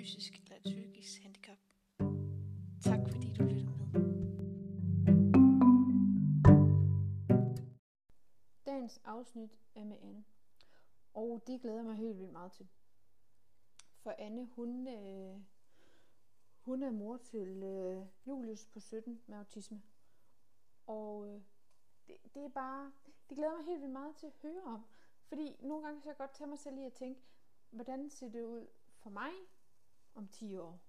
fysisk eller et psykisk handicap. Tak fordi du lyttede med. Dagens afsnit er med Anne. Og det glæder mig helt vildt meget til. For Anne, hun, øh, hun er mor til øh, Julius på 17 med autisme. Og øh, det, det er bare, det glæder mig helt vildt meget til at høre om. Fordi nogle gange så jeg godt tage mig selv lige at tænke, hvordan ser det ud for mig, om 10 år?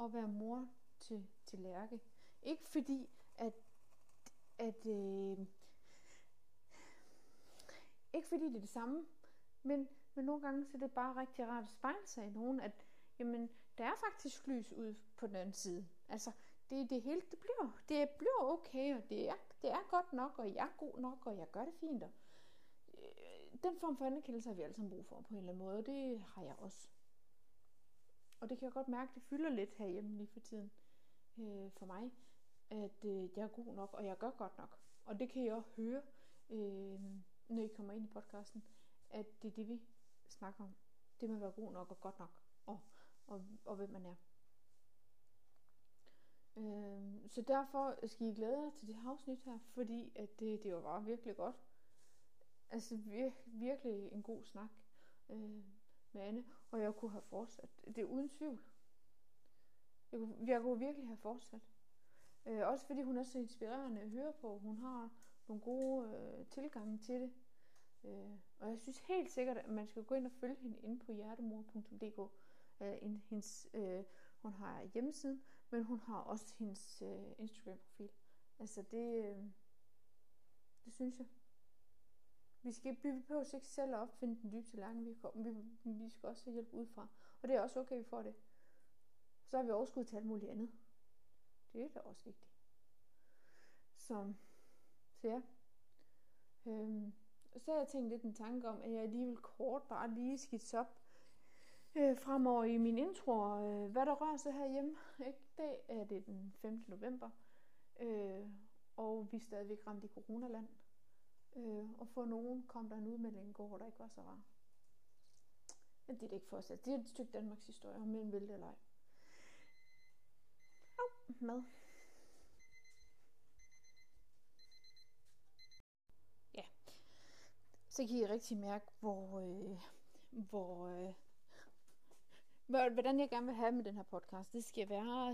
og være mor til, til Lærke. Ikke fordi, at, at øh, ikke fordi det er det samme, men, men nogle gange så er det bare rigtig rart at spejle sig i nogen, at jamen, der er faktisk lys ud på den anden side. Altså, det, det hele, det bliver, det bliver okay, og det er, det er godt nok, og jeg er god nok, og jeg gør det fint. Og, øh, den form for anerkendelse har vi alle sammen brug for på en eller anden måde, og det har jeg også. Og det kan jeg godt mærke, det fylder lidt herhjemme lige for tiden øh, for mig, at øh, jeg er god nok, og jeg gør godt nok. Og det kan jeg også høre, øh, når I kommer ind i podcasten, at det er det, vi snakker om. Det med at være god nok og godt nok, og, og, og hvem man er. Øh, så derfor skal I glæde jer til det her afsnit her, fordi at det, det var bare virkelig godt. Altså vir, virkelig en god snak øh, med Anne, og jeg kunne have fortsat. Det er uden tvivl. Jeg kunne, jeg kunne virkelig have fortsat. Øh, også fordi hun er så inspirerende at høre på. Hun har nogle gode øh, tilgange til det. Øh, og jeg synes helt sikkert, at man skal gå ind og følge hende inde på hjertemor.dk. Øh, hendes, øh, hun har hjemmesiden, men hun har også hendes øh, Instagram-profil. Altså det, øh, det synes jeg. Vi skal vi behøver ikke selv at opfinde den dybe tallerken, vi, vi, vi skal også have hjælp udefra. Og det er også okay, vi får det. Så har vi overskud til alt muligt andet. Det er da også vigtigt. Så, så ja. Øhm, så har jeg tænkt lidt en tanke om, at jeg alligevel kort bare lige skitser op øh, fremover i min intro, øh, hvad der rører sig herhjemme. Ikke? I dag er det den 5. november, øh, og vi er stadigvæk ramt i coronaland. Øh, og for nogen kom der en udmelding i går, der ikke var så rar. Men det er det ikke fortsat. Det er et stykke Danmarks historie, om en vil det eller ej. Oh, mad. Ja. Så kan I rigtig mærke, hvor, øh, hvor, øh, hvordan jeg gerne vil have med den her podcast. Det skal være,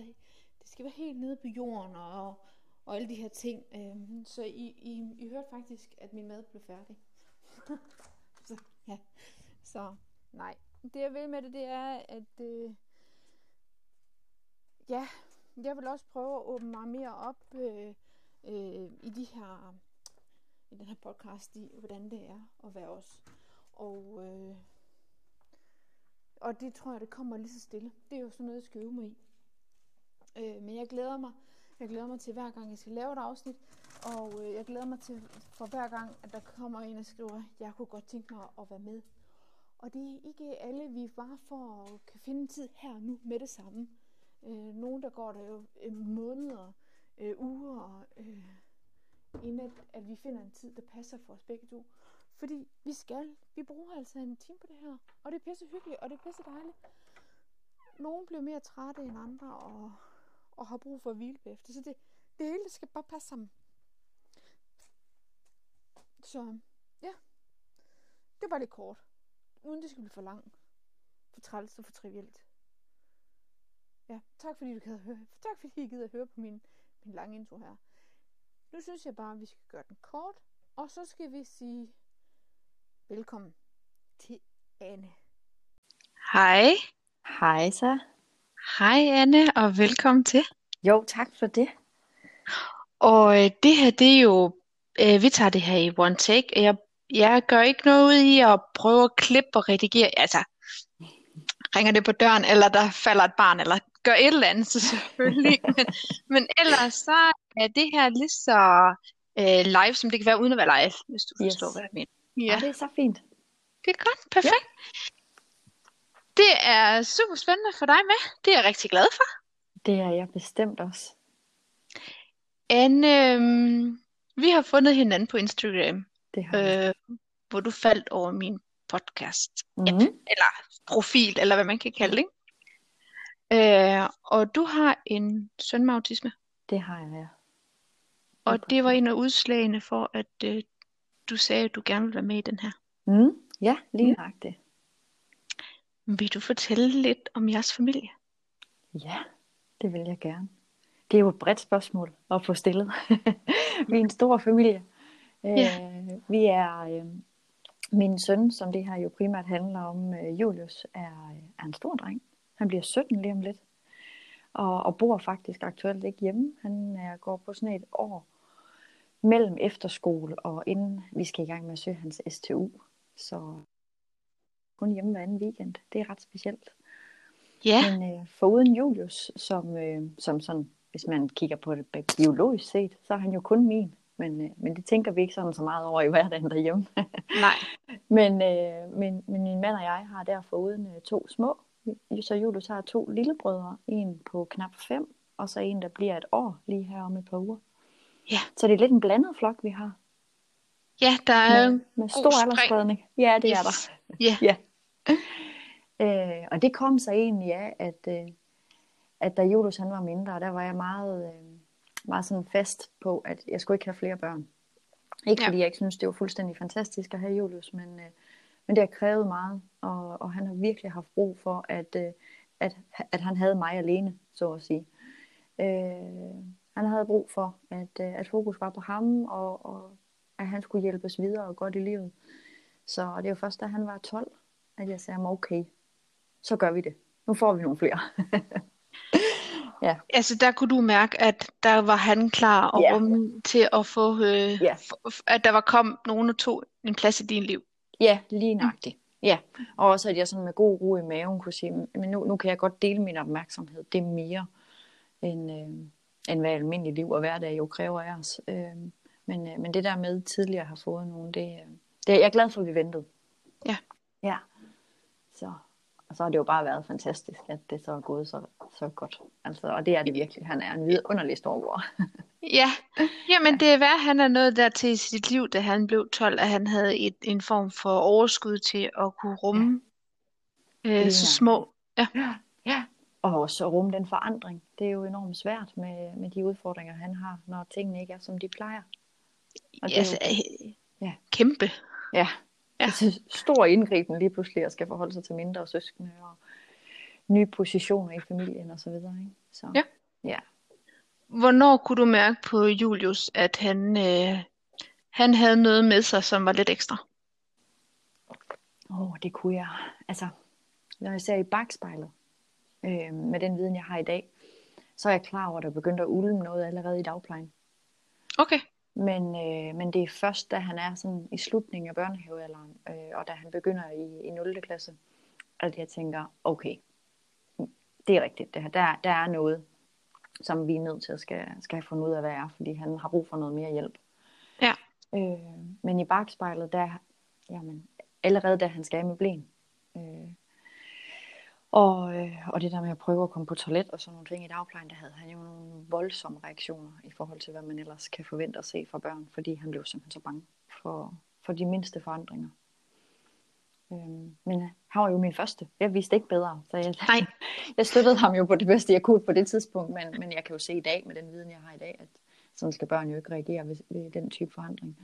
det skal være helt nede på jorden og, og alle de her ting. Øh, så I, I, I hørte faktisk, at min mad blev færdig. så, ja. så nej. Det jeg vil med det, det er, at øh, ja, jeg vil også prøve at åbne mig mere op øh, øh, i de her i den her podcast i, hvordan det er at være os. Og, øh, og det tror jeg, det kommer lige så stille. Det er jo sådan noget, jeg skal øve mig i. Øh, men jeg glæder mig. Jeg glæder mig til hver gang, jeg skal lave et afsnit. Og øh, jeg glæder mig til for hver gang, at der kommer en og skriver, jeg kunne godt tænke mig at være med. Og det er ikke alle, vi bare for at kan finde tid her nu med det samme. Øh, nogen, der går der jo øh, måneder, øh, uger, øh, inden at, at vi finder en tid, der passer for os begge to. Fordi vi skal, vi bruger altså en time på det her, og det er pisse hyggeligt, og det er pisse dejligt. Nogle bliver mere trætte end andre, og, og har brug for at hvile bagefter, så det, det hele skal bare passe sammen. Så ja, det var lidt kort, uden det skal blive for langt, for træls og for trivielt. Ja, tak fordi du gad høre. Tak fordi I gider at høre på min, min lange intro her. Nu synes jeg bare, at vi skal gøre den kort, og så skal vi sige velkommen til Anne. Hej. Hej så. Hej Anne, og velkommen til. Jo, tak for det. Og øh, det her, det er jo, øh, vi tager det her i one take, og jeg, jeg gør ikke noget ud i at prøve at klippe og redigere, altså ringer det på døren, eller der falder et barn, eller gør et eller andet, så selvfølgelig. men, men ellers så er det her lige så øh, live, som det kan være, uden at være live, hvis du Yes. forstår, hvad jeg mener. Ja. det er så fint. Det er godt, perfekt. Det er super spændende for dig med. Det er jeg rigtig glad for. Det er jeg bestemt også. Anne, øhm, vi har fundet hinanden på Instagram, Det har jeg. øh, hvor du faldt over min podcast. Mhm. Eller profil, eller hvad man kan kalde det. Ikke? Øh, og du har en søn med autisme. Det har jeg, ja. Og det var en af udslagene for, at øh, du sagde, at du gerne ville være med i den her. Mm, ja, lige Mm. Vil du fortælle lidt om jeres familie? Ja, det vil jeg gerne. Det er jo et bredt spørgsmål at få stillet. vi er en stor familie. Ja. Øh, vi er, øh, min søn, som det her jo primært handler om, øh, Julius, er, er en stor dreng. Han bliver 17 lige om lidt. Og, og bor faktisk aktuelt ikke hjemme. Han er, går på sådan et år mellem efterskole og inden vi skal i gang med at søge hans STU. Så kun hjemme hver anden weekend. Det er ret specielt. Ja, Men øh, foruden Julius, som, øh, som sådan, hvis man kigger på det biologisk set, så er han jo kun min. Men, øh, men det tænker vi ikke sådan så meget over i hverdagen derhjemme. nej. men, øh, men, men min mand og jeg har der foruden øh, to små. Så Julius har to lillebrødre. En på knap fem, og så en, der bliver et år lige her om et par uger. Ja. Så det er lidt en blandet flok, vi har. Ja, der er... Med, med stor spredning. aldersspredning. Ja, det er der. Yes. Ja, Ja. Øh, og det kom så egentlig af, at, øh, at da Julius han var mindre, der var jeg meget, øh, meget sådan fast på, at jeg skulle ikke have flere børn. Ikke Ja. fordi jeg ikke synes, det var fuldstændig fantastisk at have Julius, men, øh, men det har krævet meget, og, og han har virkelig haft brug for, at, øh, at, at han havde mig alene, så at sige. Øh, han havde brug for, at, øh, at fokus var på ham, og, og at han skulle hjælpes videre og godt i livet. Så det var først, da han var 12, at jeg sagde, okay, så gør vi det. Nu får vi nogle flere. ja, altså der kunne du mærke, at der var han klar og Ja. rumme til at få, øh, Ja. at der var kom nogen og tog en plads i din liv. ja lige nøjagtigt. Ja, og også at jeg sådan med god ro i maven kunne sige, men nu, nu kan jeg godt dele min opmærksomhed. Det er mere, end, øh, end hvad almindelig liv og hverdag jo kræver af os. Øh, men, øh, men det der med tidligere have fået nogen, det, øh, det er jeg er glad for, at vi ventede. Ja. Ja. Så, og så har det jo bare været fantastisk, at det så er gået så, så godt. Altså, og det er det virkelig. Han er en vidunderlig storbror. Ja, jamen det er værd, han er nået dertil i sit liv, da han blev 12, at han havde et, en form for overskud til at kunne rumme øh, Lige så små. Ja, Ja. Og også at rumme den forandring. Det er jo enormt svært med, med de udfordringer, han har, når tingene ikke er, som de plejer. Og det er altså, jo, øh, Ja. kæmpe. ja, Ja. er stor indgriben lige pludselig at skal forholde sig til mindre søskende og nye positioner i familien og så videre. Ikke? Så, Ja. ja. Hvornår kunne du mærke på Julius, at han, øh, han havde noget med sig, som var lidt ekstra? Åh, oh, det kunne jeg. Altså, når jeg ser i bagspejlet, øh, med den viden, jeg har i dag, så er jeg klar over, at der begyndte at ulme noget allerede i dagplejen. Okay. Men, øh, men det er først, da han er sådan i slutningen af børnehavealderen, øh, og da han begynder i, i 0. klasse, at jeg tænker, okay, det er rigtigt det her. Der, der er noget, som vi er nødt til at skal, skal have fundet ud af, hvad er, fordi han har brug for noget mere hjælp. Ja. Øh, men i bagspejlet, der, jamen, allerede da han skal af med blæn, øh, og, øh, og det der med at prøve at komme på toilet og sådan nogle ting i dagplejen, der havde han jo nogle voldsomme reaktioner i forhold til, hvad man ellers kan forvente at se fra børn, fordi han blev simpelthen så bange for, for de mindste forandringer. Øhm, men øh, han var jo min første. Jeg vidste ikke bedre, så jeg, Nej. jeg støttede ham jo på det bedste, jeg kunne på det tidspunkt, men, men jeg kan jo se i dag, med den viden, jeg har i dag, at sådan skal børn jo ikke reagere ved, ved den type forandring.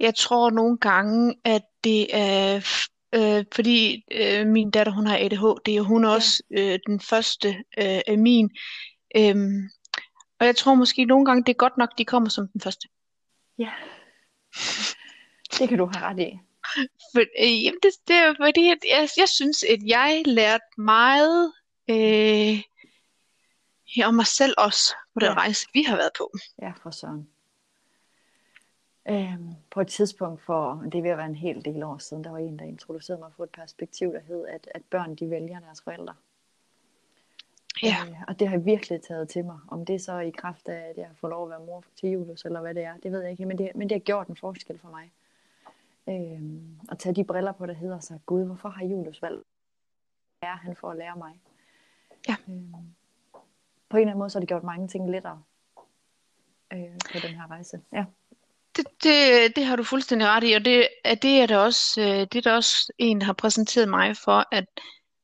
Jeg tror nogle gange, at det er, øh, fordi øh, min datter, hun har ADHD, og hun er Ja. også øh, den første øh, af min. Øhm, og jeg tror måske nogle gange, det er godt nok, de kommer som den første. Ja, det kan du have ret i. For, øh, jamen det, det er fordi, at jeg, jeg synes, at jeg lærte meget øh, om mig selv også på den Ja. rejse, vi har været på. Ja, for søren. Øhm, på et tidspunkt for, det er ved at være en hel del år siden, der var en, der introducerede mig for et perspektiv, der hed, at, at børn de vælger deres forældre. Ja, Øh, og det har jeg virkelig taget til mig. Om det er så i kraft af, at jeg har fået lov at være mor til Julius, eller hvad det er, det ved jeg ikke. Men det, men det har gjort en forskel for mig. Øhm, at tage de briller på, der hedder sig, Gud, hvorfor har Julius valgt? Hvad er han for at lære mig? Ja. Øhm, på en eller anden måde, så har det gjort mange ting lettere øh, på den her rejse. Ja. Det, det, det har du fuldstændig ret i, og det, er- det er der også, øh, det er der også en, der har præsenteret mig for, at,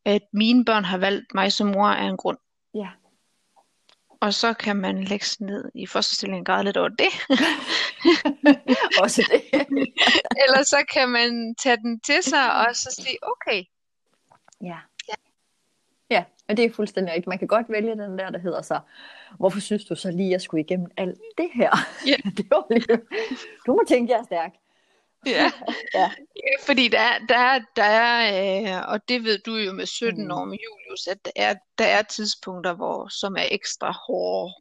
at mine børn har valgt mig som mor af en grund. Ja. og så kan man lægge sig ned i og græde lidt over det. Også det. Eller så kan man tage den til sig og så sige, okay, Ja. Ja, og det er fuldstændig rigtigt. Man kan godt vælge den der, der hedder så, hvorfor synes du så lige, at jeg skulle igennem alt det her? Ja. det var lige... Du må tænke, jeg er stærk. ja. Ja. Ja, fordi der er, der er, der er øh, og det ved du jo med 17 Mm. år med Julius, at der er, der er tidspunkter, hvor, som er ekstra hårde,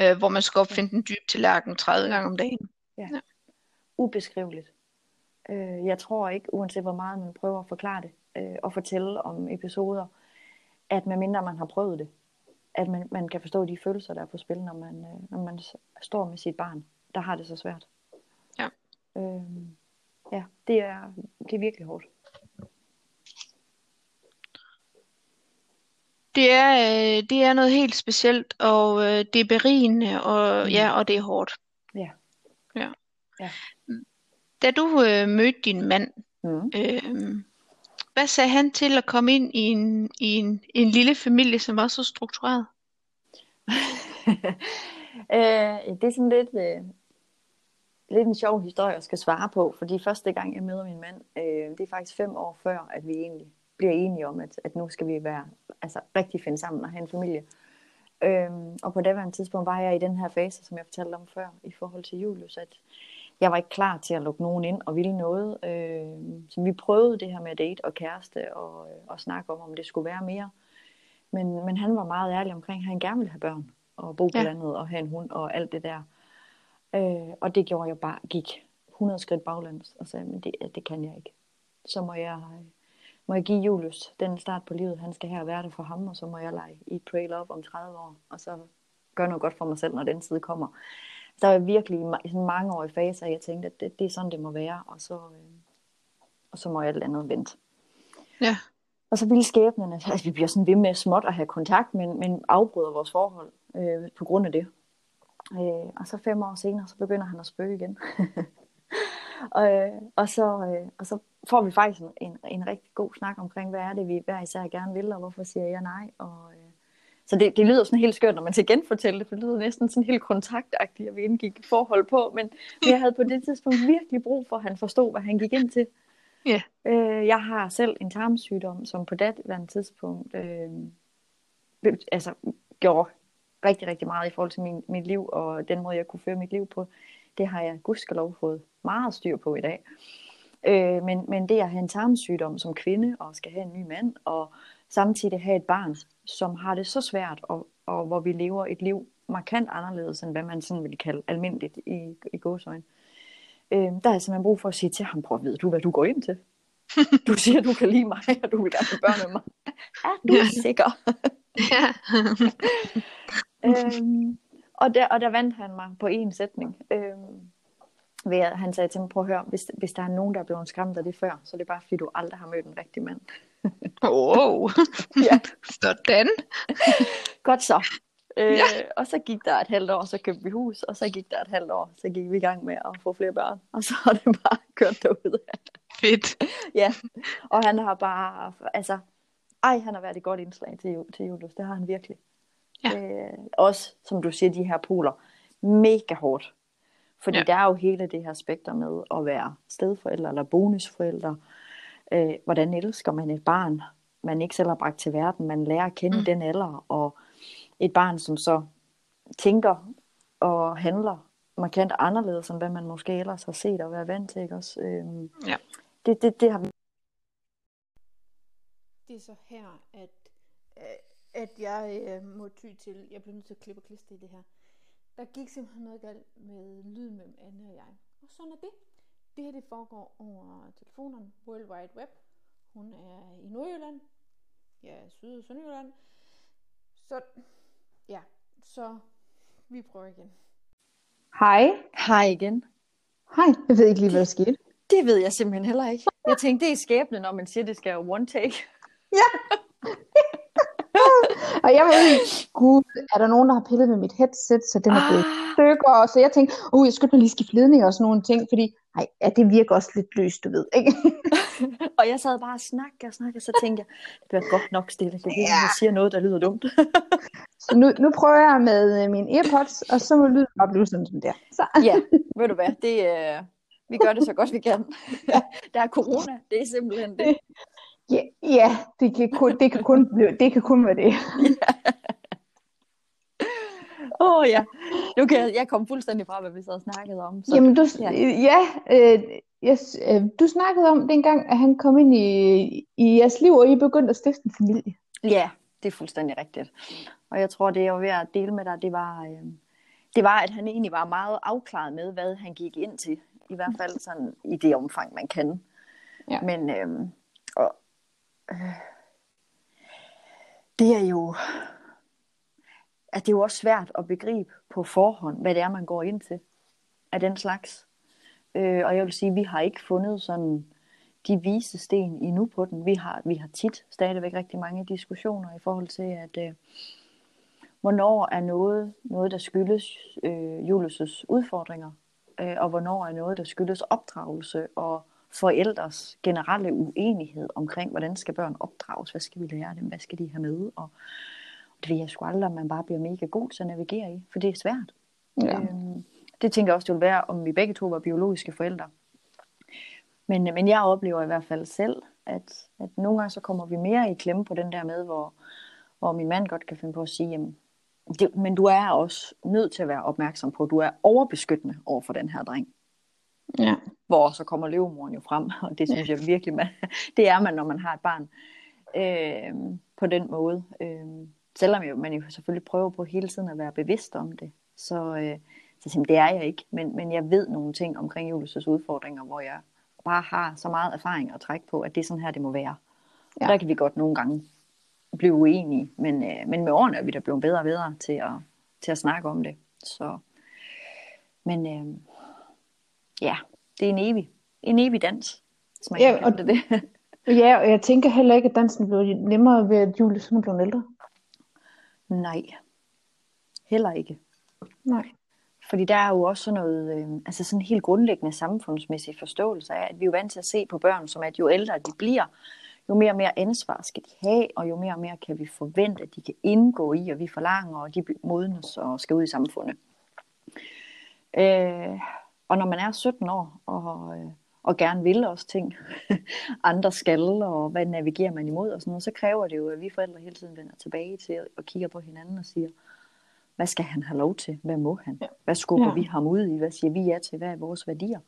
øh, hvor man skal opfinde den dyb tallerken 30 gange om dagen. Ubeskriveligt. Øh, jeg tror ikke, uanset hvor meget man prøver at forklare det, øh, og fortælle om episoder, at medmindre man har prøvet det, at man, man kan forstå de følelser, der er på spil, når man, øh, når man står med sit barn, der har det så svært. Ja. Øh, ja, det er, det er virkelig hårdt. Det er, øh, det er noget helt specielt, og øh, det er berigende, og Mm. ja, og det er hårdt. Ja. Ja. Ja. Da du øh, mødte din mand, Mm. øh, hvad sagde han til at komme ind i en, i en, en lille familie, som var så struktureret? øh, det er sådan lidt, øh, lidt en sjov historie, jeg skal svare på, fordi første gang, jeg møder min mand, øh, det er faktisk fem år før, at vi egentlig bliver enige om, at, at nu skal vi være altså, rigtig finde sammen og have en familie. Øhm, og på daværende tidspunkt var jeg i den her fase, som jeg fortalte om før, i forhold til Julius, at jeg var ikke klar til at lukke nogen ind og ville noget. Øh, så vi prøvede det her med date og kæreste og, øh, og snakke om, om det skulle være mere. Men, men han var meget ærlig omkring, at han gerne ville have børn og bo på Ja. landet og have en hund og alt det der. Øh, og det gjorde jeg bare, gik 100 skridt baglæns og sagde, men det, det kan jeg ikke. Så må jeg, må jeg give Julius den start på livet, han skal her være det for ham, og så må jeg lege i Pray Love om 30 år, og så gøre noget godt for mig selv, når den tid kommer. Der var virkelig i sådan mange år i fase, at jeg tænkte, at det, det er sådan, det må være, og så, øh, og så må alt andet vente. Ja. Og så ville skæbnen, at altså, vi bliver sådan ved med småt at have kontakt, men, men afbryder vores forhold øh, på grund af det. Øh, og så fem år senere, så begynder han at spøge igen. og, øh, og, så, øh, og så får vi faktisk en, en, en rigtig god snak omkring, hvad er det, vi hver især gerne vil, og hvorfor siger jeg nej. Og, øh, så det, det lyder sådan helt skørt, når man til genfortæller det, for det lyder næsten sådan helt kontaktagtigt, at vi indgik forhold på, men jeg havde på det tidspunkt virkelig brug for, at han forstod, hvad han gik ind til. Ja. Øh, jeg har selv en tarmsygdom, som på det tidspunkt øh, altså, gjorde rigtig, rigtig meget i forhold til min, mit liv, og den måde, jeg kunne føre mit liv på. Det har jeg gudskelov fået meget styr på i dag. Øh, men, men det at have en tarmsygdom som kvinde, og skal have en ny mand, og samtidig have et barn, som har det så svært, og, og hvor vi lever et liv markant anderledes, end hvad man sådan vil kalde almindeligt i, i gåsøjne. Øh, der er jeg simpelthen brug for at sige til ham, prøv at vide du, hvad du går ind til. Du siger, du kan lide mig, og du vil gerne have børn med mig. Er du Ja. sikker? Ja. øhm, og, der, og der vandt han mig på en sætning. Øhm, ved at han sagde til mig, prøv at høre, hvis, hvis der er nogen, der er blevet skræmt af det før, så er det bare, fordi du aldrig har mødt en rigtig mand. Wow. Ja. Sådan. Godt så. Øh, Ja. Og så gik der et halvt år, så købte vi hus, og så gik der et halvt år, så gik vi i gang med at få flere børn. Og så har det bare kørt derud. Fedt. ja, og han har bare, altså, ej, han har været et godt indslag til, til Julius, det har han virkelig. Ja. Øh, også, som du siger, de her poler, mega hårdt. Fordi Ja. der er jo hele det her spekter med at være stedforælder eller bonusforælder. Øh, hvordan elsker man et barn, man ikke selv har bragt til verden, man lærer at kende Mm. den alder, og et barn, som så tænker og handler markant anderledes, end hvad man måske ellers har set og været vant til. Ikke også? Øhm, Ja. det, det, det har vi Det er så her, at, øh, at jeg øh, må ty til, jeg bliver nødt til at klippe og klistre i det her. Der gik simpelthen noget galt med lyden mellem Anne og jeg. Og sådan er det. Det her det foregår over telefonerne, World Wide Web. Hun er i Nordjylland. Jeg er Syd- og Sønderjylland. Så ja, så vi prøver igen. Hej. Hej igen. Hej. Jeg ved ikke lige, hvad der skete. Det ved jeg simpelthen heller ikke. Jeg tænkte, det er skæbne, når man siger, det skal være one take. Og jeg var ikke, gud, er der nogen, der har pillet med mit headset, så den er blevet Ah, stykker. Og så jeg tænkte, uh, jeg skulle lige skifte ledning og sådan nogle ting, fordi, nej, ja, det virker også lidt løst, du ved, ikke? og jeg sad bare og snakkede og snakkede, så tænkte jeg, det bliver godt nok stille. Det er, Ja. jeg siger noget, der lyder dumt. Så nu, nu prøver jeg med øh, mine earpods, og så må lyden bare blive sådan som det er. Så. Ja, ved du hvad, det, øh, vi gør det så godt vi kan. Der er corona, det er simpelthen det. Ja, ja det, kan kun, det, kan kun blive, det kan kun være det. Åh oh, ja, nu kan jeg, jeg komme fuldstændig fra, hvad vi så snakket om. Så, Jamen, du, ja. ja, øh, yes, øh, du snakkede om dengang, at han kom ind i, i jeres liv, og I begyndte at stifte en familie. Ja, det er fuldstændig rigtigt. Og jeg tror, det jeg var ved at dele med dig, det var, øh, det var, at han egentlig var meget afklaret med, hvad han gik ind til. I hvert fald sådan i det omfang, man kan. Ja. Men øh, og, øh, det er jo at det er jo også svært at begribe på forhånd, hvad det er, man går ind til af den slags. Øh, og jeg vil sige, at vi har ikke fundet sådan de vise sten endnu på den. Vi har, vi har tit stadigvæk rigtig mange diskussioner i forhold til, at øh, hvornår er noget, noget der skyldes øh, Julius' udfordringer, øh, og hvornår er noget, der skyldes opdragelse og forældres generelle uenighed omkring, hvordan skal børn opdrages, hvad skal vi lære dem, hvad skal de have med, og det ved jeg sgu aldrig, om man bare bliver mega god til at navigere i, for det er svært. Ja. Øhm, det tænker jeg også, det ville være, om vi begge to var biologiske forældre. Men, men jeg oplever i hvert fald selv, at, at nogle gange så kommer vi mere i klemme på den der med, hvor, hvor min mand godt kan finde på at sige, jamen, det, men du er også nødt til at være opmærksom på, at du er overbeskyttende over for den her dreng. Ja. Hvor så kommer løvemoren jo frem, og det synes jeg virkelig, man, det er man, når man har et barn. Øh, på den måde. Øh, selvom jo, man jo selvfølgelig prøver på hele tiden at være bevidst om det, så, øh, så simpelthen, det er jeg ikke. Men, men jeg ved nogle ting omkring Julius' udfordringer, hvor jeg bare har så meget erfaring at trække på, at det er sådan her, det må være. Ja. Der kan vi godt nogle gange blive uenige, men, øh, men med årene er vi da blevet bedre og bedre til at, til at snakke om det. Så, men øh, ja, det er en evig, en evig dans, hvis man Ja, kan og- det. Ja, og jeg tænker heller ikke, at dansen blev nemmere ved, at Julius nu blev ældre. Nej, heller ikke. Nej. Fordi der er jo også sådan noget, øh, altså sådan en helt grundlæggende samfundsmæssig forståelse af, at vi er jo vant til at se på børn, som at jo ældre de bliver, jo mere og mere ansvar skal de have, og jo mere og mere kan vi forvente, at de kan indgå i, og vi forlanger, og de modnes og skal ud i samfundet. Øh, og når man er 17 år, og, øh, og gerne vil også ting, andre skal, og hvad navigerer man imod og sådan noget, så kræver det jo, at vi forældre hele tiden vender tilbage til og kigger på hinanden og siger, hvad skal han have lov til? Hvad må han? Hvad skubber Ja. vi ham ud i? Hvad siger vi ja til? Hvad er vores værdier?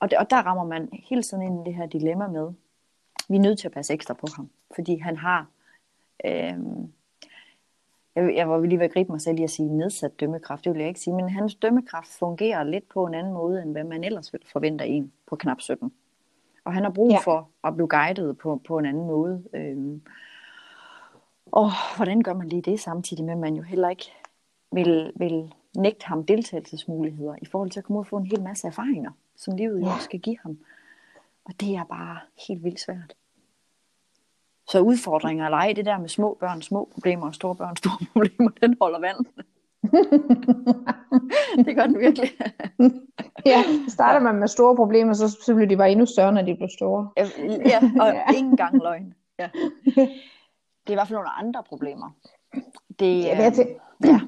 Og, det, og der rammer man hele tiden ind i det her dilemma med, vi er nødt til at passe ekstra på ham, fordi han har, øh, jeg, jeg var lige ved at gribe mig selv i at sige nedsat dømmekraft, det vil jeg ikke sige, men hans dømmekraft fungerer lidt på en anden måde, end hvad man ellers ville forvente en på knap 17. Og han har brug Ja. for at blive guidet på, på en anden måde. Øh, og hvordan gør man lige det samtidig med, at man jo heller ikke vil, vil nægte ham deltagelsesmuligheder i forhold til at komme ud og få en hel masse erfaringer, som livet jo Ja. skal give ham. Og det er bare helt vildt svært. Så udfordringer eller ej, det der med små børn, små problemer og store børn, store problemer, den holder vand. det gør den virkelig. Ja, starter man med store problemer, så, så bliver de bare endnu større, når de bliver store. ja, og ikke engang løgn. Ja. Det er i hvert fald nogle andre problemer. Det, Ja, men jeg, øh, tænker, ja.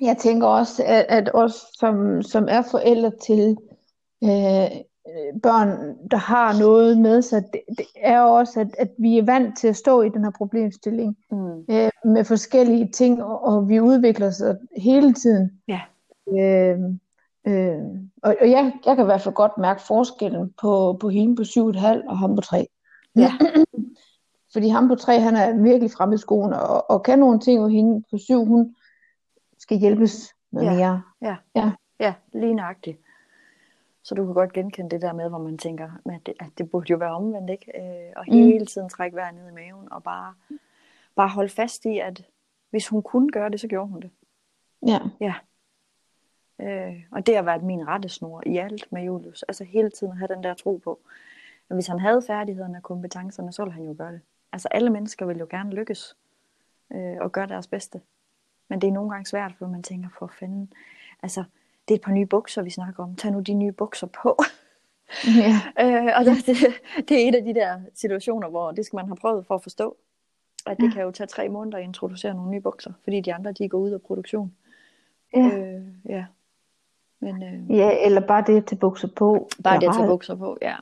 jeg tænker også, at, at os, som, som er forældre til øh, børn, der har noget med sig, det, det er også, at, at vi er vant til at stå i den her problemstilling Mm. øh, med forskellige ting, og, og vi udvikler sig hele tiden. Ja. Øh, øh, og og jeg, jeg kan i hvert fald godt mærke forskellen på, på hende på 7,5 og ham på 3. Ja. Fordi ham på 3, han er virkelig fremme i skoen, og, og kan nogle ting, og hende på 7, hun skal hjælpes noget Ja. mere. Ja, lige nøjagtigt. Så du kan godt genkende det der med, hvor man tænker, at det, at det burde jo være omvendt, ikke? Øh, og Mm. hele tiden trække vejret ned i maven, og bare, bare holde fast i, at hvis hun kunne gøre det, så gjorde hun det. Ja. Øh, og det har været min rettesnor i alt med Julius. Altså hele tiden at have den der tro på, at hvis han havde færdighederne og kompetencerne, så ville han jo gøre det. Altså alle mennesker vil jo gerne lykkes øh, og gøre deres bedste. Men det er nogle gange svært, for man tænker, for fanden, altså det er et par nye bukser, vi snakker om. Tag nu de nye bukser på. ja. Øh, og det, det, det er et af de der situationer, hvor det skal man have prøvet for at forstå. At det Ja. kan jo tage tre måneder at introducere nogle nye bukser, fordi de andre, de går ud af produktion. Ja. Øh, ja. Men øh, ja, eller bare det at tage bukser på. bare det at tage bukser på, ja.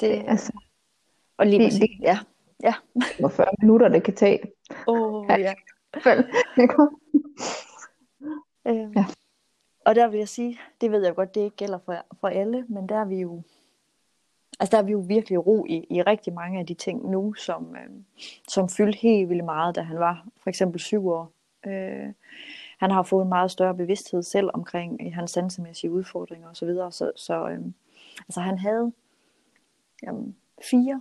Det, Altså, og lige det- det- ja. Ja. 40 minutter, det kan tage. Åh, oh, Ja. ja. Vel, ikke? Øh, Ja. Og der vil jeg sige, det ved jeg godt, det ikke gælder for, for alle, men der er vi jo, altså der er vi jo virkelig ro i, i rigtig mange af de ting nu, som, øh, som fyldte helt vildt meget, da han var for eksempel syv år. Øh, han har fået en meget større bevidsthed selv omkring øh, hans sansemæssige udfordringer osv., så, videre. så, så øh, altså han havde jamen, fire,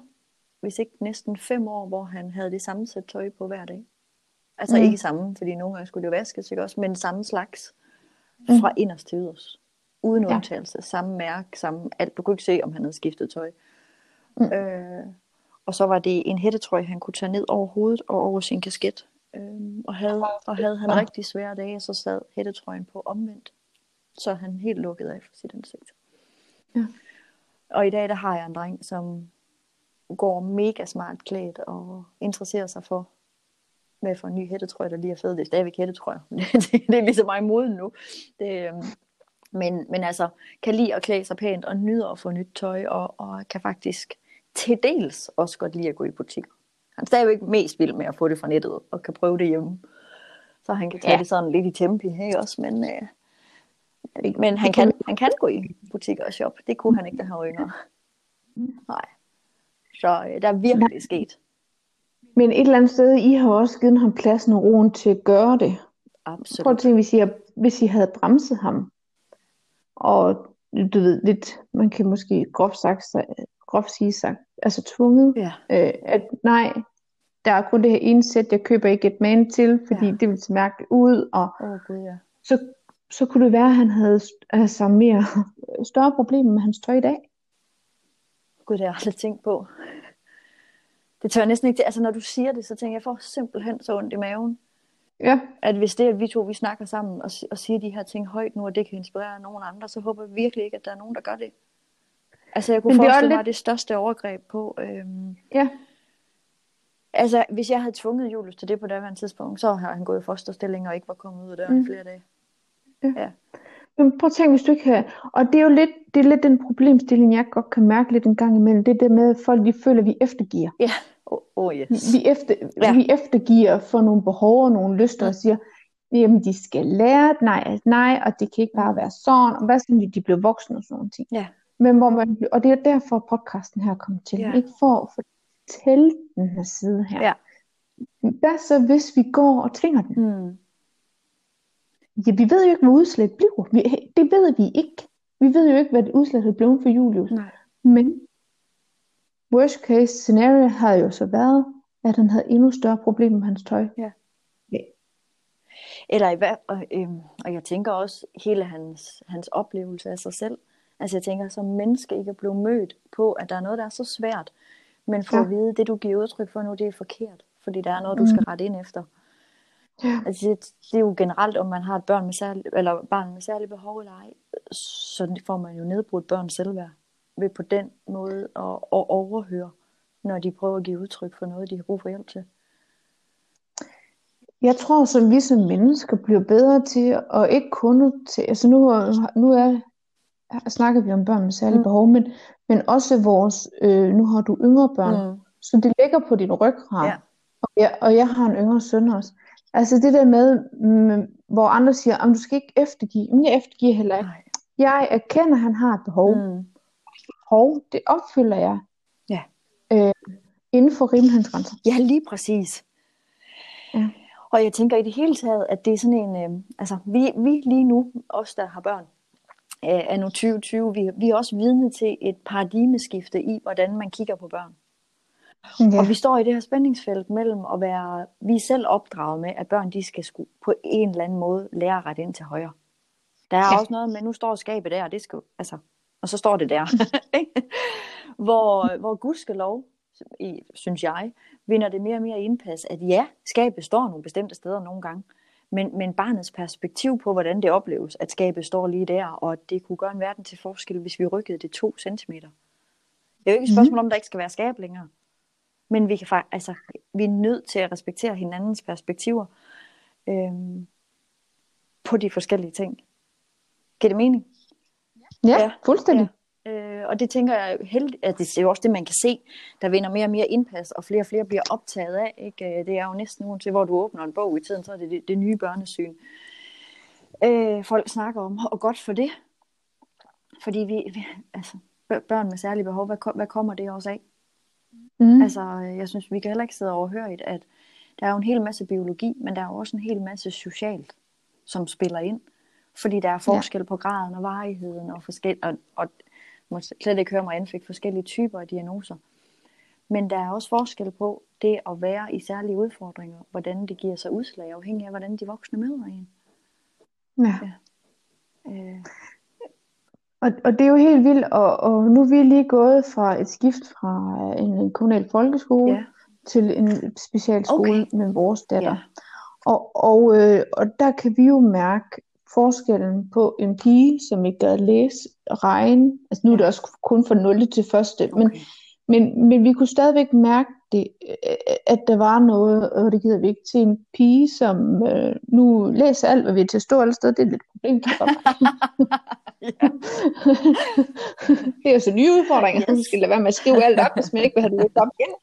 hvis ikke næsten fem år, hvor han havde det samme sæt tøj på hver dag. Altså Mm. ikke samme, fordi nogle gange skulle det jo vaskes, ikke også, men samme slags Mm. fra inderst til yderst. Uden Ja. undtagelse. Samme mærke, samme alt. Du kunne ikke se, om han havde skiftet tøj. Mm. Øh, og så var det en hættetrøje, han kunne tage ned over hovedet og over sin kasket. Øh, og, havde, og havde han Ja. rigtig svære dage, så sad hættetrøjen på omvendt. Så han helt lukket af for sit ansigt. Ja. Og i dag, der har jeg en dreng, som går mega smart klædt og interesserer sig for, hvad for en ny hættetrøje, der lige er fed. Det er stadigvæk hættetrøjer. det, det er ligesom mig i moden nu. Det, øhm, men, men altså, kan lide at klæde sig pænt og nyder at få nyt tøj, og, og kan faktisk til dels også godt lide at gå i butikker. Han er stadigvæk mest vild med at få det fra nettet, og kan prøve det hjemme. Så han kan tage Ja. det sådan lidt i tempi, ikke også? Men, øh, men han kan- han kan gå i butikker og shoppe. Det kunne han ikke, da han var yngre. Nej. Så øh, der er virkelig sket. Men et eller andet sted, I har også givet ham pladsen og roen til at gøre det. Absolut. Prøv at tænke, hvis I, hvis I havde bremset ham, og du ved lidt, man kan måske groft, sagt, groft sige sagt, altså tvunget, Ja. øh, at nej, der er kun det her ene sæt, jeg køber ikke et man til, fordi Ja. det vil se mærkeligt ud, og oh, gud, ja. så, så kunne det være, at han havde altså mere større problemer med hans tøj i dag. Gud, det har jeg aldrig tænkt på. Det tør jeg næsten ikke til. Altså, når du siger det, så tænker jeg, jeg får simpelthen så ondt i maven. Ja, At hvis det er, at vi to vi snakker sammen og, og siger de her ting højt nu, og det kan inspirere nogen andre, så håber jeg virkelig ikke, at der er nogen, der gør det. Altså, jeg kunne Men forestille også mig, lidt- det største overgreb på... Øhm, ja, altså, hvis jeg havde tvunget Julius til det på daværende tidspunkt, så har han gået i fosterstilling og ikke var kommet ud af døren mm. Flere dage. Men prøv at tænke, hvis du ikke har... Og det er jo lidt, det er lidt den problemstilling, jeg godt kan mærke lidt en gang imellem. Det er det med, at folk de føler, at vi eftergiver. Ja, oh, yes. Vi, efter, Ja. vi eftergiver for nogle behov og nogle lyster og siger, jamen de skal lære, nej, nej, og det kan ikke bare være sådan, og hvad så, når de bliver voksne og sådan nogle ting. Ja. Men hvor man, og det er derfor podcasten her kommer til, Ja. ikke for at fortælle den her side her. Ja. Hvad så, hvis vi går og tvinger den? Hmm. Ja, vi ved jo ikke, hvad udslæt bliver. Vi, det ved vi ikke. Vi ved jo ikke, hvad det udslæt er blevet for Julius. Nej. Men worst case scenario havde jo så været, at han havde endnu større problemer med hans tøj. Eller i hvert og, øhm, og jeg tænker også hele hans, hans oplevelse af sig selv. Altså jeg tænker, som menneske ikke at blive mødt på, at der er noget, der er så svært, men for Ja. at vide, det du giver udtryk for nu, det er forkert, fordi der er noget, du skal rette ind efter. Ja. Altså det, det er jo generelt, om man har et børn med særlig, eller barn med særlige behov eller ej, så får man jo nedbrudt børns selvværd ved på den måde at, at overhøre, når de prøver at give udtryk for noget, de har brug for hjælp til. Jeg tror, så vi som mennesker bliver bedre til, og ikke kun til, altså nu, nu er, snakker vi om børn med særlige Mm. behov, men, men også vores, øh, nu har du yngre børn, Mm. så det ligger på din ryggrad. Ja. Og, jeg, og jeg har en yngre søn også. Altså det der med, mm, hvor andre siger, om du skal ikke eftergive, men jeg eftergiver heller ikke. Nej. Jeg erkender, at han har et behov. Mm. Behov, det opfylder jeg. Ja. Øh, inden for rimelighedens Ja, lige præcis. Ja. Og jeg tænker i det hele taget, at det er sådan en, øh, altså vi, vi lige nu, os der har børn, øh, er nu 2020, vi, vi er også vidne til et paradigmeskifte i, hvordan man kigger på børn. Ja. Og vi står i det her spændingsfelt mellem at være, vi er selv opdraget med, at børn de skal sku, på en eller anden måde lære rette ind til højre. Der er Ja. også noget med, nu står skabet der, og det skal, altså, og så står det der. Hvor, hvor gudskelov, synes jeg, vinder det mere og mere indpas, at ja, skabet står nogle bestemte steder nogle gange, men, men barnets perspektiv på, hvordan det opleves, at skabet står lige der, og at det kunne gøre en verden til forskel, hvis vi rykkede det to centimeter. Det er jo ikke et spørgsmål om, der ikke skal være skab længere. Men vi, kan, altså, vi er nødt til at respektere hinandens perspektiver øhm, på de forskellige ting. Giver det mening? Ja, Ja, ja fuldstændig. Øh, og det tænker jeg heldigt, at det er jo også det, man kan se, der vinder mere og mere indpas, og flere og flere bliver optaget af. Ikke? Øh, Det er jo næsten uanset, hvor du åbner en bog i tiden, så er det det, det nye børnesyn. Øh, folk snakker om, og godt for det. Fordi vi, vi altså, bør- børn med særlige behov, hvad, hvad kommer det også af? Mm. Altså, jeg synes, vi kan heller ikke sidde overhørigt, at der er jo en hel masse biologi, men der er jo også en hel masse socialt, som spiller ind. Fordi der er forskel ja. på graden og varigheden, og, forskel, og, og må slet ikke høre mig anfik forskellige typer af diagnoser. Men der er også forskel på det at være i særlige udfordringer, hvordan det giver sig udslag, afhængig af, hvordan de voksne møder en. Ja. Øh, Og, og det er jo helt vildt, og, og nu er vi lige gået fra et skift fra en kommunal folkeskole ja, til en specialskole Okay. med vores datter. ja, Og, og, øh, og der kan vi jo mærke forskellen på en pige, som ikke gad læse, regne. Altså nu er det også kun fra 0. til 1. Men, okay. men, men vi kunne stadigvæk mærke det, at der var noget, og det gider vi ikke, til en pige, som øh, nu læser alt, hvad vi er til at stå alle steder. Det er lidt et problem, mærke. ja. det er jo så nye udfordringer, yes. Hun skal lade være med at skrive alt op, hvis man ikke vil have det lidt op igen.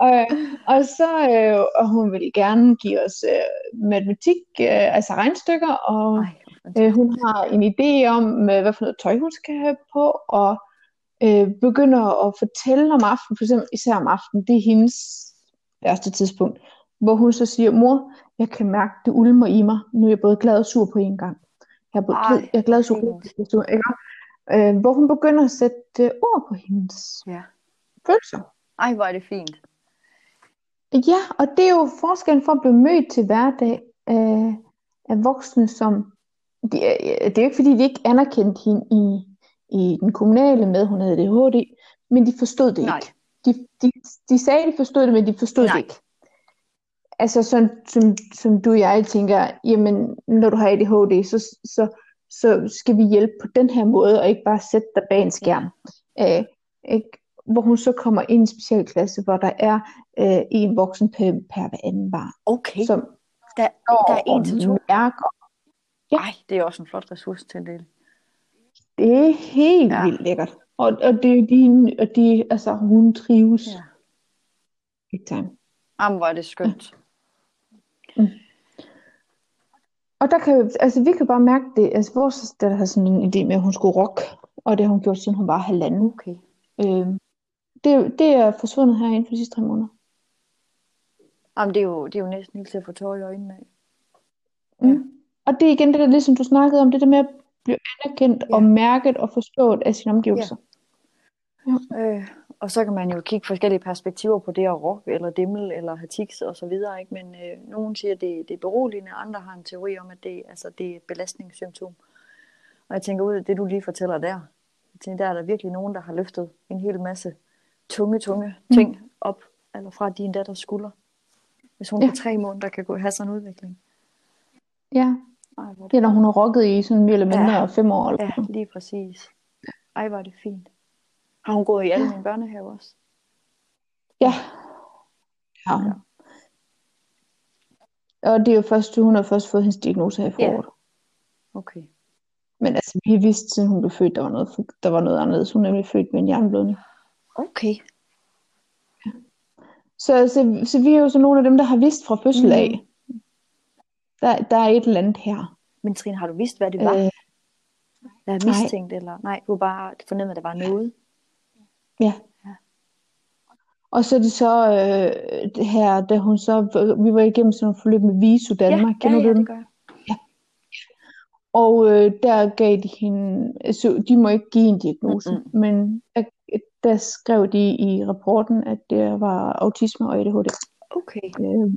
Og, og så øh, og hun vil gerne give os øh, matematik, øh, altså regnstykker, og Ej. Øh, hun har en idé om, øh, hvad for noget tøj hun skal have på, og øh, begynder at fortælle om aftenen, for eksempel især om aftenen, det er hendes værste tidspunkt, hvor hun så siger, mor, jeg kan mærke, det ulmer i mig, nu er jeg både glad og sur på en gang. Jeg er, både, Ej, jeg er glad og sur, er sur ikke? Øh, hvor hun begynder at sætte øh, ord på hendes Ja. følelser. Ej, hvor er det fint. Ja, og det er jo forskellen for at blive mødt til hverdag af, af voksne, som... Det er, det er jo ikke, fordi de ikke anerkendte hende i, i den kommunale med, hun havde ADHD, men de forstod det Nej. ikke. De, de, de sagde, de forstod det, men de forstod Nej. det ikke. Altså sådan, som, som du og jeg tænker, jamen, når du har ADHD, så, så, så skal vi hjælpe på den her måde, og ikke bare sætte dig bag en skærm. Øh, ikke? Hvor hun så kommer ind i en specialklasse, hvor der er øh, en voksen per, per hver anden barn, Okay, som der, der er en til to. mærker. Ej, det er også en flot ressource til det. Det er helt Ja. ja. vildt lækkert. Og, og det er de, og de, altså hun trives. Ja. Ja. Big time. Jamen, hvor er det skønt. Og der kan, altså, vi kan bare mærke det. Altså, vores datter havde sådan en idé med, at hun skulle rock, og det har hun gjort, siden hun var halvanden. Okay. Øh, det, det er forsvundet her inden for de sidste tre måneder. Jamen, det er jo, det er jo næsten helt til at få tårer i øjnene af. Mm. Og det er igen det der, ligesom du snakkede om, det der med at blive anerkendt Ja. og mærket og forstået af sine omgivelser. Øh, og så kan man jo kigge forskellige perspektiver på det at rock, eller dimmel, eller have tics og så videre. Ikke? Men øh, nogen siger, at det, det er beroligende, andre har en teori om, at det, altså, det er et belastningssymptom. Og jeg tænker ud af det, du lige fortæller der, jeg tænker, der er der virkelig nogen, der har løftet en hel masse tunge, tunge ting mm. op, eller fra din datters skulder. Hvis hun ja. Ja. på tre måneder kan gå have sådan en udvikling. Ja. Ej, Det er, når hun har rocket i sådan mere eller mindre Ja. ja. fem år. Eller Ja, lige præcis. Ej, er det fint. Har hun gået i alle mine børnehaver også? Ja. ja. Ja. Og det er jo først, hun har først fået hendes diagnose her i Ja. foråret. Okay. Men altså, vi vidste, siden hun blev født, der var noget, der var noget anderledes. Hun er nemlig født med en hjerneblødning. Okay. Så, så, så vi er jo så nogle af dem, der har vidst fra fødsel af, der, der er et eller andet her. Men Trine, har du vidst, hvad det var? Øh, Jeg har nej. mistænkt, eller nej, du bare fornemmet, at der var noget. Ja. Og så er det så øh, det her, da hun så, vi var igennem sådan nogle forløb med Visu Danmark, ja, kender ja, du det gør jeg. Og øh, der gav de hende, så de må ikke give en diagnose, Mm-mm. men der, der skrev de i rapporten, at det var autisme og ADHD. Okay, Øh,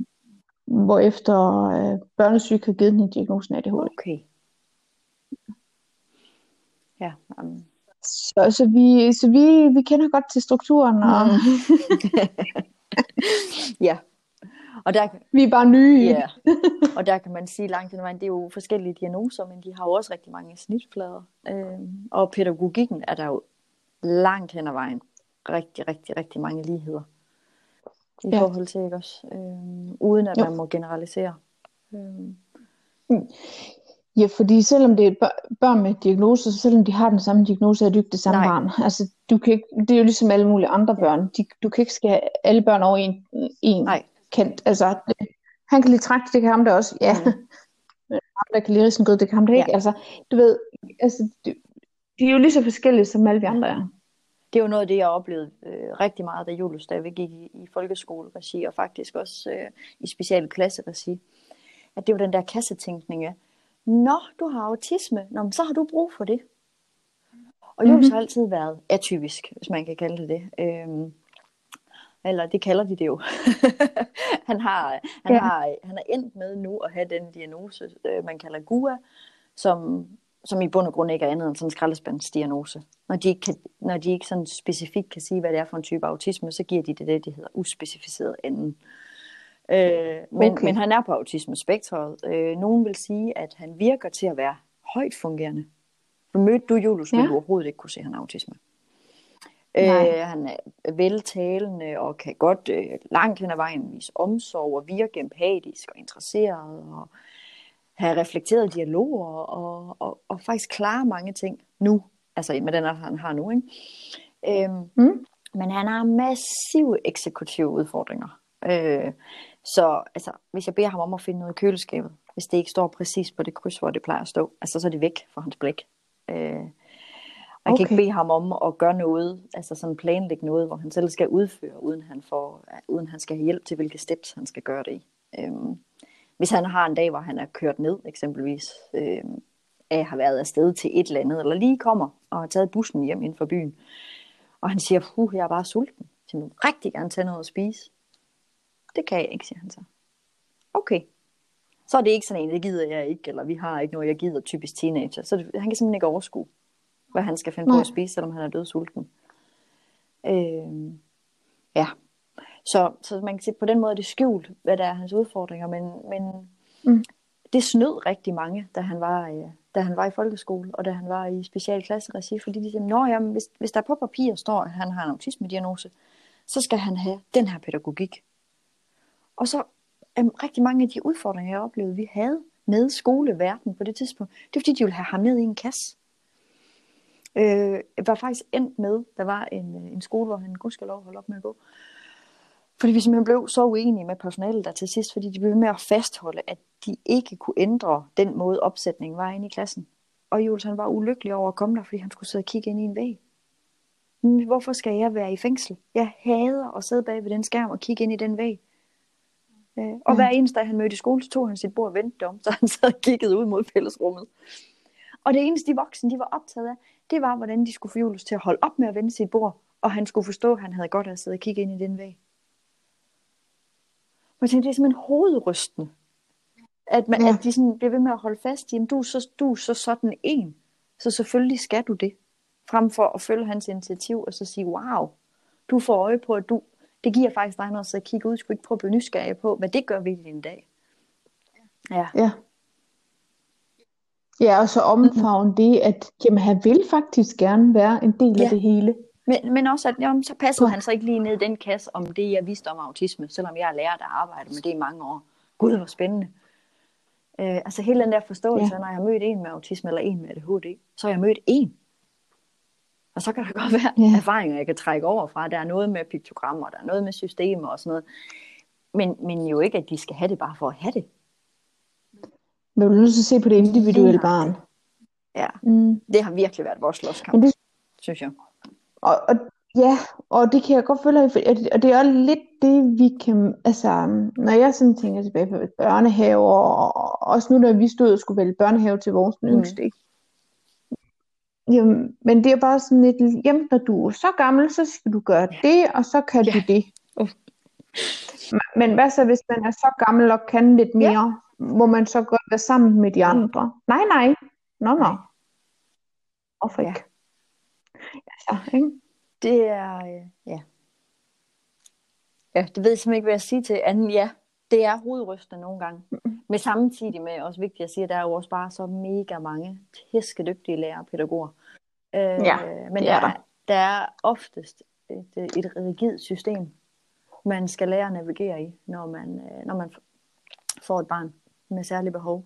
hvorefter øh, børnesyg har givet hende diagnosen ADHD. okay. Ja, um, Så, så, vi, så vi, vi kender godt til strukturen, og ja. Og der, vi er bare nye ja. og der kan man sige langt ad vejen, det er jo forskellige diagnoser, men de har jo også rigtig mange snitflader. Øhm, og pædagogikken er der jo langt hen ad vejen rigtig, rigtig, rigtig mange ligheder. I Ja. forhold til, ikke også? Øh, uden at Jo. man må generalisere. Øh, Ja, fordi selvom det er bør- børn med diagnoser, så selvom de har den samme diagnose, er det ikke det samme Nej. barn. Altså, du kan ikke, det er jo ligesom alle mulige andre børn. De, du kan ikke skære alle børn over en, en Nej. kendt. Altså, det, han kan lide træk, det kan ham der også. Ja, Mm. ham der kan lide risengrød, det kan ham der ikke. Ja. Altså, du ved, altså, de, de er jo lige så forskellige, som alle vi andre er. Det er jo noget af det, jeg oplevede øh, rigtig meget, da Julius stadigvæk gik i, i folkeskoleregi, og faktisk også øh, i speciale klasseregi. At det var den der kassetænkning af, Nå, du har autisme, Nå, men så har du brug for det. Og Julius Mhm. har altid været atypisk, hvis man kan kalde det det. Øhm, eller det kalder de det jo. han, har, han, Ja. har, han er endt med nu at have den diagnose, øh, man kalder GUA, som, som i bund og grund ikke er andet end sådan en skraldespandsdiagnose. Når de, ikke kan, når de ikke sådan specifikt kan sige, hvad det er for en type autisme, så giver de det det, de hedder uspecificeret enden. Øh, men, Okay. men han er på autismespektret. Øh, nogen vil sige, at han virker til at være højt fungerende. Mødte du Julius, Ja. du overhovedet ikke kunne se, at han har autisme. Nej. Øh, han er veltalende og kan godt øh, langt hen ad vejen vise omsorg og virke empatisk og interesseret og have reflekteret dialoger og, og, og faktisk klare mange ting nu. Altså med den han har nu. Ikke? Øhm, Mm. Men han har massive eksekutive udfordringer. Øh, så altså, hvis jeg beder ham om at finde noget i køleskabet, hvis det ikke står præcis på det kryds, hvor det plejer at stå, altså så er det væk fra hans blik. Øh, og jeg kan ikke Okay. bede ham om at gøre noget, altså sådan planlægge noget, hvor han selv skal udføre, uden han, får, uden han skal have hjælp til, hvilke steps han skal gøre det i. Øhm, hvis han har en dag, hvor han er kørt ned, eksempelvis, øhm, af har været afsted til et eller andet, eller lige kommer og har taget bussen hjem ind for byen, og han siger, puh, jeg er bare sulten. Så jeg vil rigtig gerne tage noget at spise. Det kan jeg ikke, siger han så. Okay. Så er det ikke sådan en, det gider jeg ikke, eller vi har ikke noget, jeg gider, typisk teenager. Så det, han kan simpelthen ikke overskue, hvad han skal finde på Nej. at spise, selvom han er død sulten. Øh, ja. Så, så man kan sige, på den måde er det skjult, hvad der er hans udfordringer, men, men Mm. det snød rigtig mange, da han var, øh, da han var i folkeskole, og da han var i specialklasseregi, fordi de sagde, Nå, jamen, hvis, hvis der på papir står, at han har en autisme-diagnose, så skal han have den her pædagogik. Og så um, rigtig mange af de udfordringer, jeg oplevede, vi havde med skoleverden på det tidspunkt, det var fordi, de ville have ham ned i en kasse. Øh, jeg var faktisk endt med, der var en, øh, en skole, hvor han gudskelov holdt op med at gå. Fordi vi simpelthen blev så uenige med personalet der til sidst, fordi de blev med at fastholde, at de ikke kunne ændre den måde opsætningen var inde i klassen. Og Jules han var ulykkelig over at komme der, fordi han skulle sidde og kigge ind i en væg. Men hvorfor skal jeg være i fængsel? Jeg hader at sidde bag ved den skærm og kigge ind i den væg. Øh, og hver eneste dag han mødte i skole, så tog han sit bord og vendte om, så han sad og kiggede ud mod fællesrummet. Og det eneste de voksne, de var optaget af, det var, hvordan de skulle få Julius til at holde op med at vende sit bord, og han skulle forstå, at han havde godt af at sidde og kigge ind i den væg. Og jeg tænkte, det er simpelthen hovedrystende. At, man, Ja. at de sådan bliver ved med at holde fast i, at du er, så, du er så sådan en. Så selvfølgelig skal du det. Frem for at følge hans initiativ og så sige, wow, du får øje på, at du, det giver faktisk dig noget at kigge ud. Skulle ikke prøve at blive nysgerrig på, hvad det gør ved din dag. Ja, Ja. Ja, og så omfavne det, at jamen, han vil faktisk gerne være en del af Ja. det hele. Men, men også, at jamen, så passede han så ikke lige ned i den kasse om det, jeg vidste om autisme, selvom jeg er lærer, der arbejder med det i mange år. Gud, hvor spændende. Øh, altså hele den der forståelse, Ja. når jeg har mødt en med autisme eller en med ADHD, så har jeg mødt en. Og så kan der godt være Ja. erfaringer, jeg kan trække over fra. Der er noget med piktogrammer, der er noget med systemer og sådan noget. Men, men jo ikke, at de skal have det bare for at have det. Men du er nødt til at se på det individuelle barn. Ja, Mm. det har virkelig været vores slåskamp, det, synes jeg. Og, og, ja, og det kan jeg godt følge, og det- er også lidt det, vi kan, altså, når jeg sådan tænker tilbage på børnehaver, og også nu, når vi stod og skulle vælge børnehave til vores Mm. yngste, ikke? Jamen, men det er bare sådan lidt, jamen, når du er så gammel, så skal du gøre det, og så kan Ja. du det. Uh. Men hvad så, hvis man er så gammel og kan lidt mere? Må man så godt være sammen med de andre? Nej, nej. Nå, nå. Nej. Hvorfor Ja. Altså, ikke? Det er, øh, ja. Ja, det ved jeg simpelthen ikke, hvad jeg siger til anden. Ja, det er hovedrystende nogle gange. Men samtidig med, også vigtigt at sige, at der er jo også bare så mega mange tæskedygtige lærere og pædagoger. Øh, Ja, men der, er der. der er oftest et, et rigidt system. man skal lære at navigere i, når man, øh, når man får et barn med særlige behov.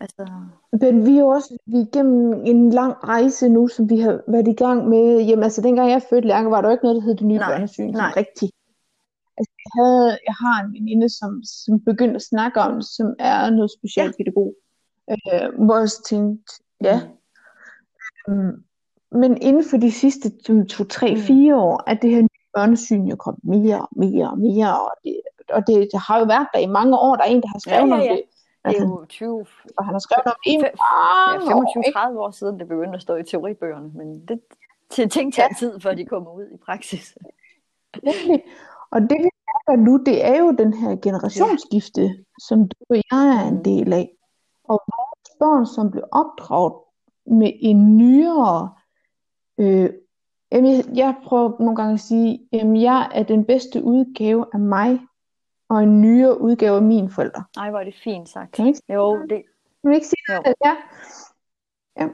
Altså... Men vi er også vi er igennem en lang rejse nu, som vi har været i gang med. Jamen altså, dengang jeg fødte Lærke, var der jo ikke noget, der hed det nye nej, børnesyn. Nej. Rigtigt. Altså, jeg, havde, jeg har en veninde, som, som begyndte at snakke om det, som er noget specialpædagog. Ja. Øh, hvor jeg tænkte, ja. Mm. Um, men inden for de sidste 2, 3, 4 år, er det her nye børnesyn jo kommet mere og mere og mere, og det, og det, det har jo været der i mange år. Der er en, der har skrevet ja, ja, ja. om det. Det er jo 20... Og han har skrevet om det i ja, 25-30 år siden, det begyndte at stå i teoribøgerne, men det til ting tager ja. tid, før de kommer ud i praksis. Og det vi mærker nu, det er jo den her generationsskifte, ja. som du og jeg er en del af. Og vores børn, som blev opdraget med en nyere øh, jeg prøver nogle gange at sige, at jeg er den bedste udgave af mig, og en nyere udgave af mine forældre. Nej, hvor er det fint sagt. Kan ikke jo, det... Kan ikke sige det? Ja. ja.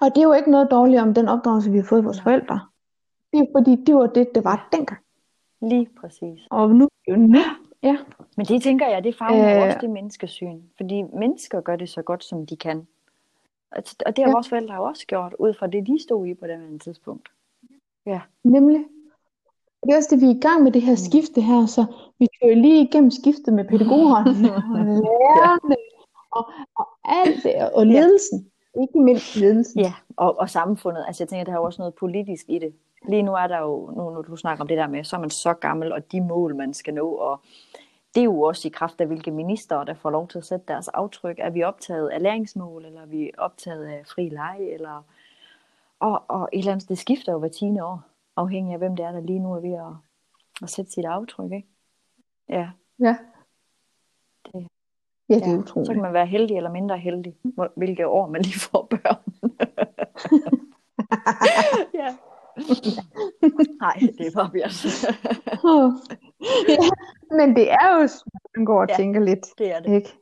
Og det er jo ikke noget dårligt om den opdragelse, vi har fået af vores forældre. Det er fordi, det var det, det var dengang. Lige præcis. Og nu jo nu. Ja. Men det tænker jeg, det favner øh... også det menneskesyn. Fordi mennesker gør det så godt, som de kan. Og det har ja. vores forældre også gjort, ud fra det, de stod i på det tidspunkt. Ja. Nemlig. Det er også det, vi er i gang med det her mm. skifte her, så vi kører lige igennem skiftet med pædagogerne og lærerne og, og alt det, og ledelsen. Ja. Ikke mindst ledelsen. Ja, og, og samfundet. Altså jeg tænker, der er jo også noget politisk i det. Lige nu er der jo, nu når du snakker om det der med, så er man så gammel, og de mål, man skal nå, og det er jo også i kraft af, hvilke minister, der får lov til at sætte deres aftryk. Er vi optaget af læringsmål, eller er vi optaget af fri leje, eller... Og, og et eller andet, det skifter jo hver tiende år, afhængig af, hvem det er, der lige nu er ved at, at sætte sit aftryk, ikke? Ja. Ja. Det, ja, det er ja. utroligt. Så kan man være heldig eller mindre heldig, hvilke år man lige får børn. ja. Nej, det bare Bjørn. ja, men det er jo, man går og ja, tænker lidt. det er det. Ikke?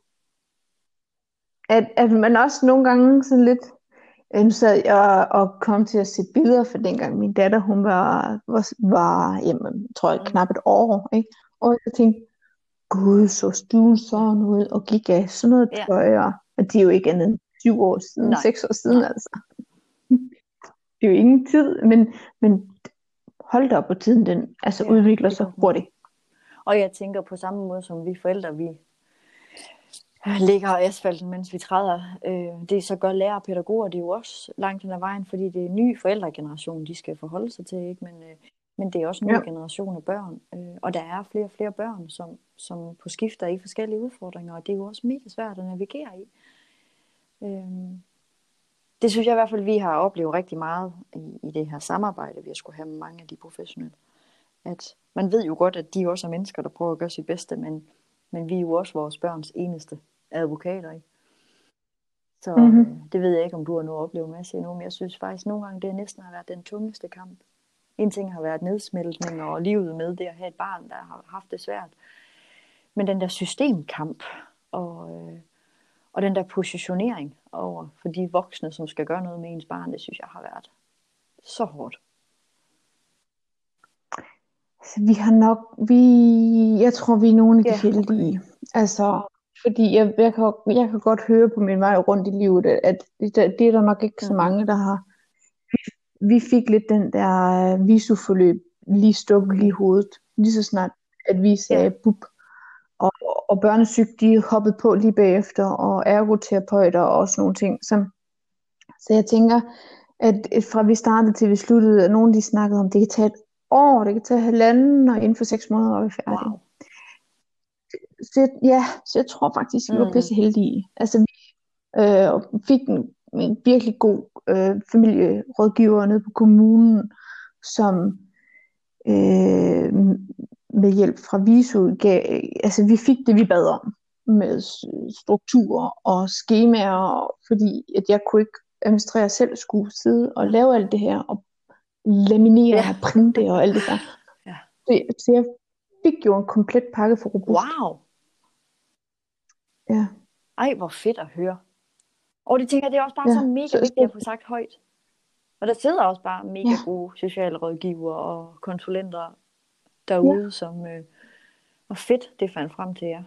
At, at man også nogle gange sådan lidt, nu sad jeg og kom til at se billeder for dengang min datter, hun var, var, var jamen, tror jeg, knap et år, ikke? Og jeg tænkte, gud, så stuen sådan ud, og gik af sådan noget ja. tøj, og det er jo ikke andet end syv år siden, Nej. seks år siden, Nej. altså. Det er jo ingen tid, men, men hold da op på tiden, den altså ja, udvikler sig hurtigt. Og jeg tænker på samme måde som vi forældre, vi ligger asfalten, mens vi træder. Øh, det så gør lærer og pædagoger, det er jo også langt hen ad vejen, fordi det er en ny forældregeneration, de skal forholde sig til, ikke? Men, øh, men det er også en ny ja. generation af børn, øh, og der er flere og flere børn, som, som på skifter i forskellige udfordringer, og det er jo også mega svært at navigere i. Øh, det synes jeg i hvert fald, vi har oplevet rigtig meget i, i det her samarbejde, vi har skulle have med mange af de professionelle. At man ved jo godt, at de også er mennesker, der prøver at gøre sit bedste, men, men vi er jo også vores børns eneste advokater. Ikke? Så mm-hmm. det ved jeg ikke, om du har noget oplevet med sig endnu, men jeg synes faktisk nogle gange, det næsten har været den tungeste kamp. En ting har været nedsmeltning og livet med det at have et barn, der har haft det svært. Men den der systemkamp og, øh, og den der positionering over for de voksne, som skal gøre noget med ens barn, det synes jeg har været så hårdt. Altså, vi har nok, vi, jeg tror, vi er nogle af de ja, heldige. Altså, fordi jeg, jeg, kan, jeg kan godt høre på min vej rundt i livet, at det, det er der nok ikke så mange, der har. Vi, vi fik lidt den der uh, visuforløb lige stukket lige hovedet, lige så snart, at vi sagde ja. bup. Og, og børnesyg, de hoppede på lige bagefter, og ergoterapeuter og sådan nogle ting. Så, så jeg tænker, at fra vi startede til vi sluttede, at nogen de snakkede om, det kan tage et år, det kan tage halvanden, og inden for seks måneder er vi færdige. Wow. Så, ja, så jeg tror faktisk, vi var mm. pisse heldige. Altså, vi øh, fik en, en virkelig god øh, familierådgiver nede på kommunen, som øh, med hjælp fra Visu gav, altså vi fik det, vi bad om med strukturer og skemaer, fordi at jeg kunne ikke administrere selv, skulle sidde og lave alt det her, og laminere ja. og printe og alt det der. Ja. Så, så jeg fik jo en komplet pakke for robust. Wow! Ja. Ej, hvor fedt at høre. Og det tænker jeg, det er også bare ja, så mega vigtigt at få sagt højt. Og der sidder også bare mega ja. gode sociale rådgiver og konsulenter derude, ja. som øh, var fedt, det fandt frem til jer.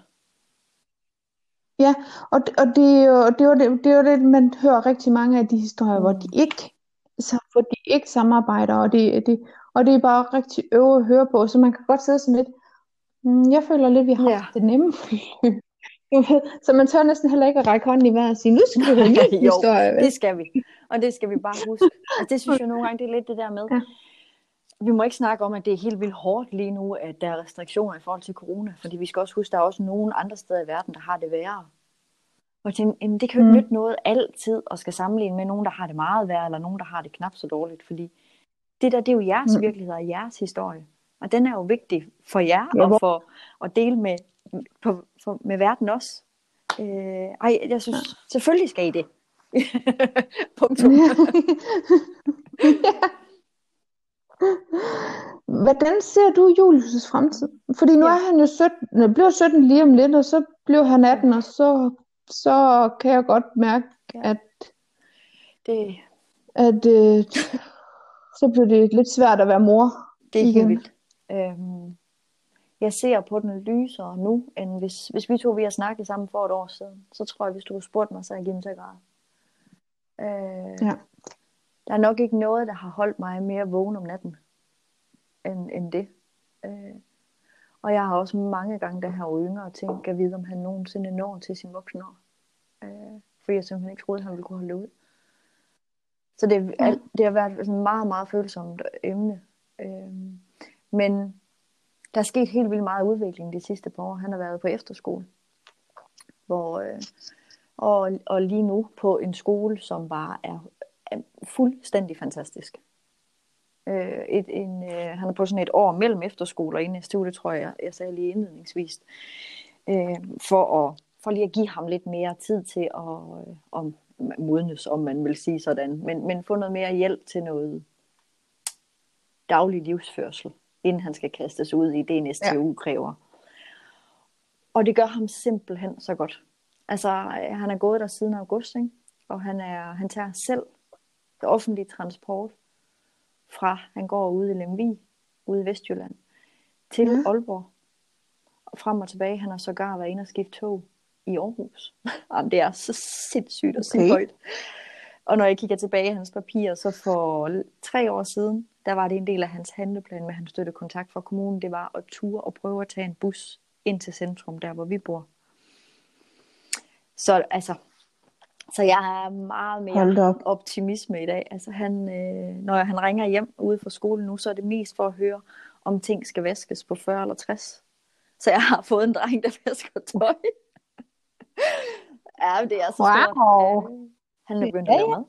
Ja, og, og det, er jo, det, var det, det jo det, man hører rigtig mange af de historier, mm. hvor de ikke så, hvor de ikke samarbejder, og det, det, og det er bare rigtig øve at høre på, så man kan godt sidde sådan lidt, mm, jeg føler lidt, vi har Ja. det nemme. så man tør næsten heller ikke at række hånden i vejret og sige, nu skal vi høre en Jo, historie. vel? Det skal vi. Og det skal vi bare huske. Altså, det synes jeg nogle gange, det er lidt det der med. Ja. Vi må ikke snakke om, at det er helt vildt hårdt lige nu, at der er restriktioner i forhold til corona. Fordi vi skal også huske, at der er også nogle andre steder i verden, der har det værre. Og jeg tænkte, jamen, det kan jo ikke Mm. nytte noget altid at skal sammenligne med nogen, der har det meget værre, eller nogen, der har det knap så dårligt. Fordi det der, det er jo jeres Mm. virkelighed og jeres historie. Og den er jo vigtig for jer, Ja, og for at dele med, på, for, med verden også. Øh, ej, jeg synes, selvfølgelig skal I det. Punktum. ja. Hvordan ser du Julius' fremtid? Fordi nu Ja. er han jo 17, øh, bliver 17 lige om lidt, og så bliver han 18, og så, så kan jeg godt mærke, Ja. at, Det, at øh, så bliver det lidt svært at være mor det er igen. helt vildt. Øhm, jeg ser på den lysere nu, end hvis, hvis vi to vi har snakket sammen for et år siden. Så tror jeg, hvis du havde spurgt mig, så havde jeg givet til græde. Øh, Ja. Der er nok ikke noget, der har holdt mig mere vågen om natten, end, end det. Øh, og jeg har også mange gange, da jeg var yngre, tænkt at vide, om han nogensinde når til sin voksne år. Øh, fordi jeg simpelthen ikke troede, at han ville kunne holde ud. Så det, er, alt, det har været et meget, meget følsomt emne. Øh, men der er sket helt vildt meget udvikling de sidste par år. Han har været på efterskole. Hvor, øh, og, og lige nu på en skole, som bare er, er fuldstændig fantastisk. Øh, et, en, øh, han er på sådan et år mellem efterskole og ind i STU, det tror jeg, jeg sagde lige indledningsvis. Øh, for, at, for lige at give ham lidt mere tid til at øh, om, modnes, om man vil sige sådan. Men, men få noget mere hjælp til noget daglig livsførsel, inden han skal kastes ud i det, en STU kræver. Og det gør ham simpelthen så godt. Altså, øh, han er gået der siden august, ikke? og han, er, han tager selv offentlig transport fra, han går ude i Lemvig, ude i Vestjylland, til Ja. ja. Aalborg. Og frem og tilbage, han har sågar været inde og skifte tog i Aarhus. Jamen, det er så sindssygt at sige Okay. højt. Og når jeg kigger tilbage i hans papirer, så for tre år siden, der var det en del af hans handleplan med hans støttekontakt fra kommunen, det var at ture og prøve at tage en bus ind til centrum, der hvor vi bor. Så altså, så jeg er meget mere op. optimisme i dag. Altså han, øh, når han ringer hjem ude fra skolen nu, så er det mest for at høre, om ting skal vaskes på 40 eller 60. Så jeg har fået en dreng, der vasker tøj. ja, det er så stort. Wow. Øh, Han er begyndt at lave mad.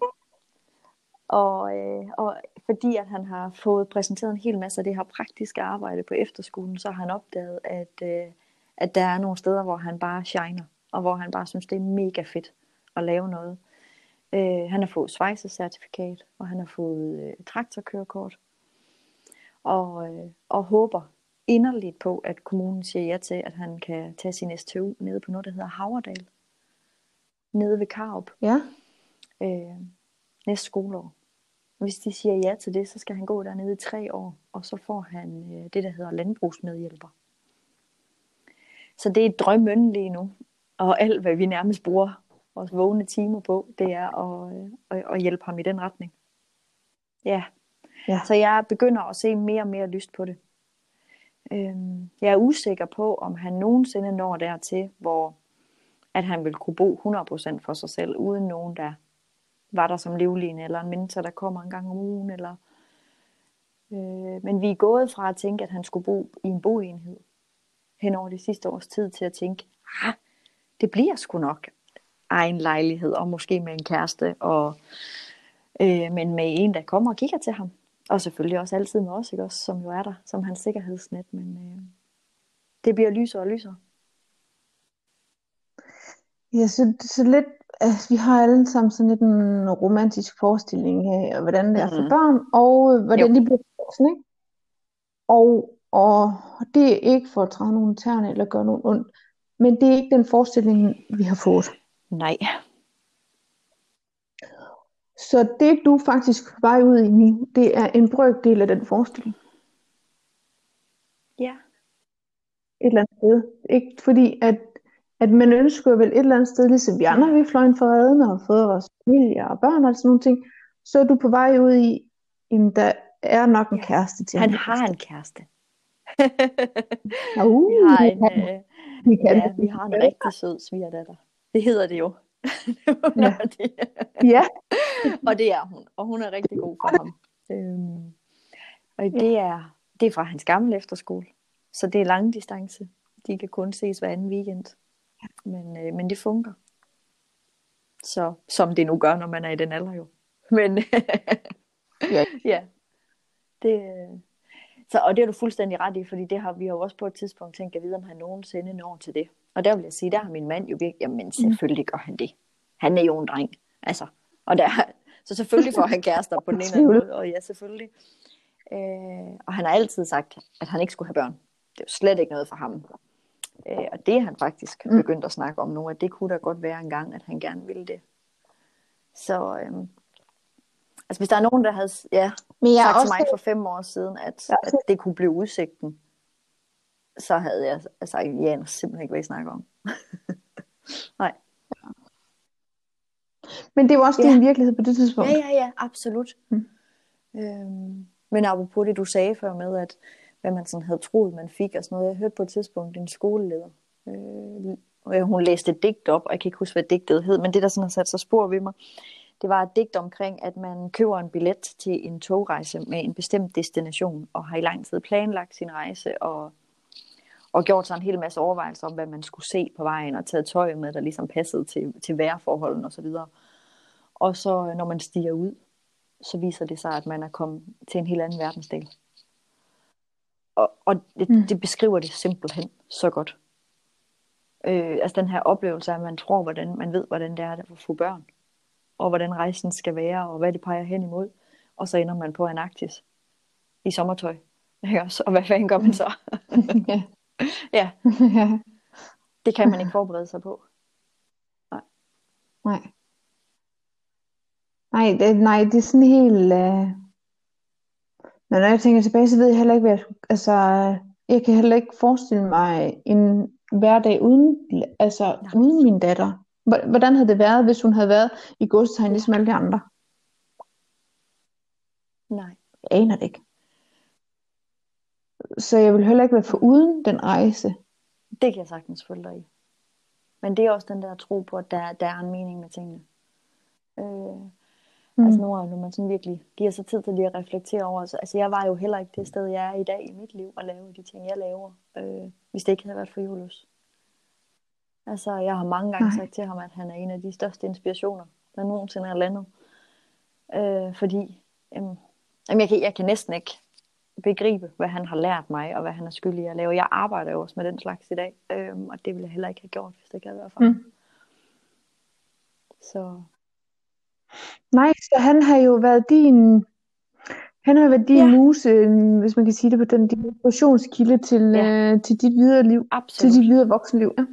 Og, øh, og fordi at han har fået præsenteret en hel masse af det her praktiske arbejde på efterskolen, så har han opdaget, at, øh, at der er nogle steder, hvor han bare shiner, og hvor han bare synes, det er mega fedt at lave noget. Øh, han har fået svejsecertifikat, og han har fået øh, traktorkørekort, og, øh, og håber inderligt på, at kommunen siger ja til, at han kan tage sin STU nede på noget, der hedder Havredal. Nede ved Karup Ja. Øh, næste skoleår. Hvis de siger ja til det, så skal han gå dernede i tre år, og så får han øh, det, der hedder landbrugsmedhjælper. Så det er et drømmen lige nu. Og alt, hvad vi nærmest bruger vores vågne timer på, det er at, øh, at hjælpe ham i den retning. Ja. Ja. Så jeg begynder at se mere og mere lyst på det. Øhm, jeg er usikker på, om han nogensinde når dertil, hvor at han vil kunne bo 100% for sig selv, uden nogen, der var der som livline, eller en mentor, der kommer en gang om ugen. Eller, øh, men vi er gået fra at tænke, at han skulle bo i en boenhed hen over det sidste års tid, til at tænke, ah, det bliver sgu nok egen lejlighed, og måske med en kæreste, og, øh, men med en, der kommer og kigger til ham. Og selvfølgelig også altid med os, ikke også, som jo er der, som hans sikkerhedsnet, men øh, det bliver lysere og lysere. Ja, så, så lidt, altså, vi har alle sammen sådan lidt en romantisk forestilling af, hvordan det er for Mhm. børn, og øh, hvordan Jo. de bliver voksne, ikke? Og, og det er ikke for at træde nogen i tæerne eller gøre nogen ondt, men det er ikke den forestilling, vi har fået. Nej, Så det, du faktisk vej ud i nu, det er en brøkdel af den forestilling. Ja. Et eller andet sted. Ikke fordi, at, at man ønsker vel et eller andet sted, ligesom vi andre, vi fløj for redden og har fået vores familie og børn og sådan nogle ting, så er du på vej ud i, jamen der er nok en kæreste til Han har en kæreste. Uh, vi har en, øh, Vi kan ja, vi har en rigtig sød svigerdatter. Det hedder det jo. Ja. Det- Ja, og det er hun. Og hun er rigtig god for ham. Øhm, og det er, det er fra hans gamle efterskole. Så det er lang distance. De kan kun ses hver anden weekend. Men, øh, men det fungerer. Så, som det nu gør, når man er i den alder jo. Men Ja. ja. Det, øh, så, og det er du fuldstændig ret i, fordi det har vi har jo også på et tidspunkt tænkt at vide, om han nogensinde når til det. Og der vil jeg sige, der har min mand jo virkelig, jamen selvfølgelig gør han det. Han er jo en dreng. Altså, og der, så selvfølgelig får han kærester på den ene eller anden måde, og ja, selvfølgelig. Øh, og han har altid sagt, at han ikke skulle have børn. Det er jo slet ikke noget for ham. Øh, og det er han faktisk Mm. begyndt at snakke om nu, at det kunne da godt være en gang, at han gerne ville det. Så øhm, altså hvis der er nogen, der havde ja, men jeg sagt til mig for fem år siden, at, at det kunne blive udsigten, så havde jeg altså, jeg aner simpelthen ikke, hvad I snakker om. Nej. Men det var også Ja. din virkelighed på det tidspunkt. Ja, ja, ja, absolut. Mm. Øhm, men apropos det, du sagde før med, at hvad man sådan havde troet, man fik og sådan noget. Jeg hørte på et tidspunkt en skoleleder. Øh, og hun læste et digt op, og jeg kan ikke huske, hvad digtet hed, men det, der sådan har sat sig spor ved mig, det var et digt omkring, at man køber en billet til en togrejse med en bestemt destination, og har i lang tid planlagt sin rejse, og, og gjort sig en hel masse overvejelser om, hvad man skulle se på vejen, og taget tøj med, der ligesom passede til, til vejrforholdene osv. Og så når man stiger ud, så viser det sig, at man er kommet til en helt anden verdensdel. Og, og det, Mm. det beskriver det simpelthen så godt. Øh, altså den her oplevelse af, at man tror, hvordan, man ved, hvordan det er at få børn, og hvordan rejsen skal være, og hvad det peger hen imod. Og så ender man på Antarktis i sommertøj. Ikke også? Og hvad fanden gør man så? ja. ja, det kan man ikke forberede sig på. Nej. Nej, det, nej, det er sådan helt... Øh... Men når jeg tænker tilbage, så ved jeg heller ikke, hvad jeg skulle... Altså, jeg kan heller ikke forestille mig en hverdag uden, altså, Nej. uden min datter. Hvor- Hvordan havde det været, hvis hun havde været i godstegn ligesom alle de andre? Nej. Jeg aner det ikke. Så jeg vil heller ikke være for uden den rejse. Det kan jeg sagtens følge dig i. Men det er også den der tro på, at der, der er en mening med tingene. Øh, Mm. Altså nu, når man sådan virkelig giver sig tid til lige at reflektere over, altså, altså jeg var jo heller ikke det sted, jeg er i dag i mit liv, og lave de ting, jeg laver, øh, hvis det ikke havde været for Julius. Altså, jeg har mange gange Nej. sagt til ham, at han er en af de største inspirationer, der nogensinde er landet. Øh, fordi, øhm, jeg, kan, jeg kan næsten ikke begribe, hvad han har lært mig, og hvad han er skyldig i at lave. Jeg arbejder jo også med den slags i dag, øh, og det ville jeg heller ikke have gjort, hvis det ikke havde været for ham. Mm. Så Nej, så han har jo været din, han har været din Ja. muse, hvis man kan sige det på den, din inspirationskilde til, Ja. øh, til dit videre liv, til absolut. dit videre voksenliv. Ja.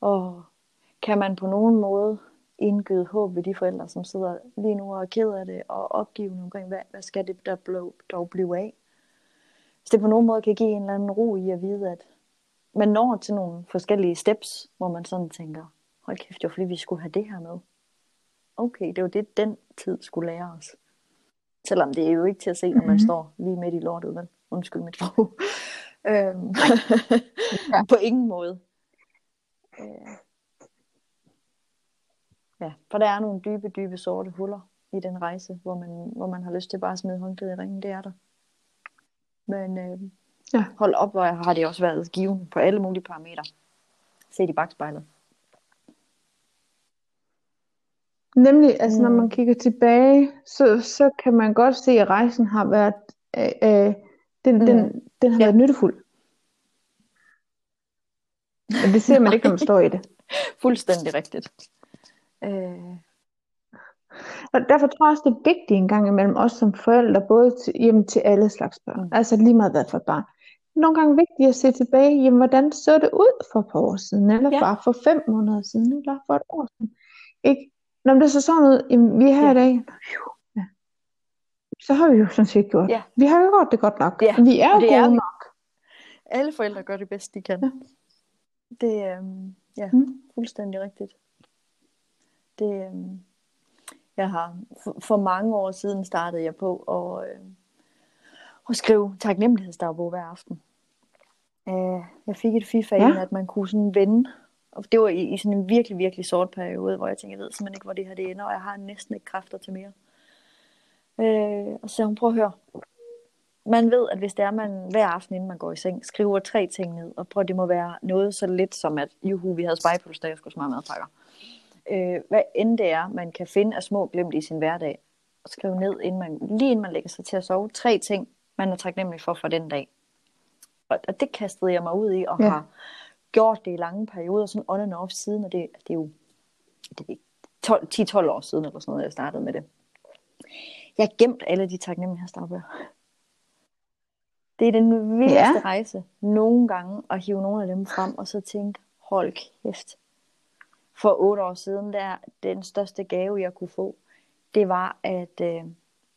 Og kan man på nogen måde indgyde håb ved de forældre, som sidder lige nu og er ked af det, og opgivende omkring, hvad, hvad skal det der blå, dog blive af? Hvis det på nogen måde kan give en eller anden ro i at vide, at man når til nogle forskellige steps, hvor man sådan tænker, hold kæft, det var fordi, vi skulle have det her med. Okay, det var det, den tid skulle lære os. Selvom det er jo ikke til at se, når man Mhm. står lige midt i lortet, vel? Undskyld mit sprog. øhm, Ja. på ingen måde. Øh, Ja, for der er nogle dybe, dybe sorte huller i den rejse, hvor man, hvor man har lyst til bare at smide håndklædet i ringen. Det er der. Men øh, Ja. hold op, hvor har det også været givende på alle mulige parametre. Se i bagspejlet. Nemlig, altså når Mm. man kigger tilbage, så, så kan man godt se, at rejsen har været, øh, øh, den, Mm. den, den har Ja. været nyttefuld. Men det ser man ikke, når man står i det. Fuldstændig rigtigt. Øh, Og derfor tror jeg også, det er vigtigt en gang imellem os som forældre, både til, jamen, til alle slags børn. Mm. Altså lige meget hvad for et barn. Nogle gange vigtigt at se tilbage, jamen, hvordan så det ud for et par år siden, eller Ja. bare for fem måneder siden, eller for et år siden. Ikke? Når det så sådan ud, jamen, vi er her Ja. i dag, ja. så har vi jo sådan set gjort. Ja. Vi har jo gjort det godt nok. Ja, Vi er jo det gode er nok. alle forældre gør det bedst, de kan. Ja. Det er øhm, ja, Mm. fuldstændig rigtigt. Det, øhm, jeg har for, for mange år siden startede jeg på at, øh, at skrive taknemmelighedsdagbog hver aften. Øh, jeg fik et FIFA Ja. at man kunne sådan vende. Og det var i, i sådan en virkelig, virkelig sort periode, hvor jeg tænkte, jeg ved simpelthen ikke, hvor det her det ender, og jeg har næsten ikke kræfter til mere. Øh, og så sagde hun, prøv at høre. Man ved, at hvis det er, man hver aften, inden man går i seng, skriver tre ting ned, og prøv, det må være noget så lidt som, at juhu, vi havde spejpølse, jeg skulle smage madpakker. Øh, hvad end det er, man kan finde af små glemt i sin hverdag, og skrive ned, inden man, lige inden man lægger sig til at sove, tre ting, man er taknemmelig for for den dag. Og, og det kastede jeg mig ud i, og ja. har gjort det i lange perioder, sådan on and off siden, og det, det er jo det er 12 10-12 år siden, eller sådan noget, jeg startede med det. Jeg har gemt alle de taknemmelighedsdagbøger. Det er den vildeste ja. rejse, nogle gange, at hive nogle af dem frem, og så tænke, hold kæft. For otte år siden, der den største gave, jeg kunne få, det var, at, øh,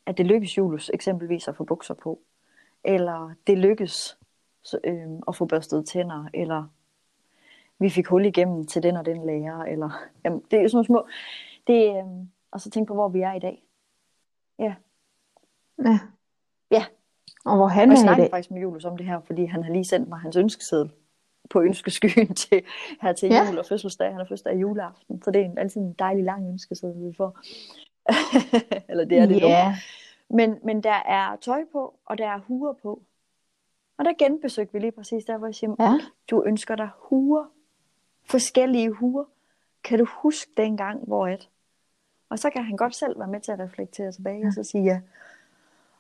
at det lykkedes Julius eksempelvis at få bukser på. Eller det lykkedes så, øh, at få børstet tænder, eller vi fik hul igennem til den og den lærer, eller jamen, det er sådan nogle små, det, øh, og så tænk på, hvor vi er i dag. Ja, Ja. Ja. Og hvor han og jeg er i dag. faktisk med Julius om det her, fordi han har lige sendt mig hans ønskeseddel på ønskeskyen til, her til Ja. jul og fødselsdag. Han har fødselsdag i juleaften, så det er en, altid en dejlig lang ønskeseddel, vi får. Eller det er det nu. Ja. Men, men der er tøj på, og der er huer på. Og der genbesøgte vi lige præcis der, hvor jeg siger, Ja. du ønsker dig huer. Forskellige huer. Kan du huske dengang, hvor et? Og så kan han godt selv være med til at reflektere tilbage ja. og så sige ja.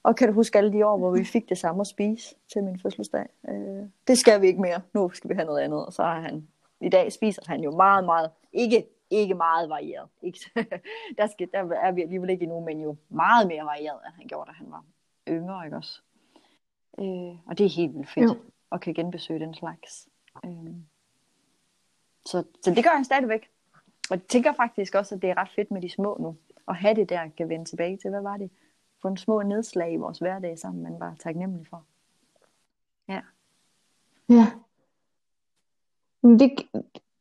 Og kan du huske alle de år, hvor vi fik det samme at spise til min fødselsdag? Øh, det skal vi ikke mere. Nu skal vi have noget andet. Og så er han, i dag spiser han jo meget, meget, ikke, ikke meget varieret. Ikke? der, skal, der er vi alligevel ikke endnu, men jo meget mere varieret, end han gjorde, da han var yngre, ikke også? Øh, og det er helt vildt fedt Jo. at kan genbesøge den slags. Øh, så, så det gør han stadigvæk. Og jeg tænker faktisk også, at det er ret fedt med de små nu. At have det der, kan vende tilbage til. Hvad var det? For en små nedslag i vores hverdag sammen, man var taknemmelig for. Ja. Ja. Det,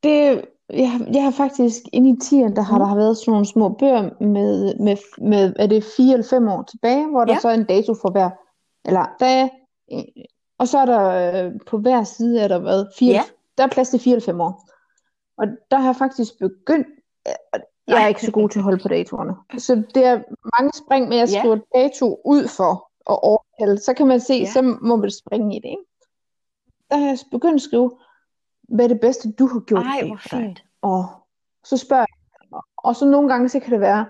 det, jeg, har- jeg har faktisk inde i tieren, der har Mm. der har været sådan nogle små bøger med, med, med er det fire eller fem år tilbage, hvor der Ja. så er en dato for hver. Eller der er, og så er der øh, på hver side er der været fire, Ja. der er plads til fire eller fem år. Og der har jeg faktisk begyndt, og jeg er ikke så god til at holde på datorerne. Så det er mange spring med at Ja. skrive dato ud for at overtale. Så kan man se, Ja. så må man springe i det, ikke? Der har jeg begyndt at skrive, hvad er det bedste, du har gjort Ej, hvor fint. Og så spørger jeg, og så nogle gange, så kan det være,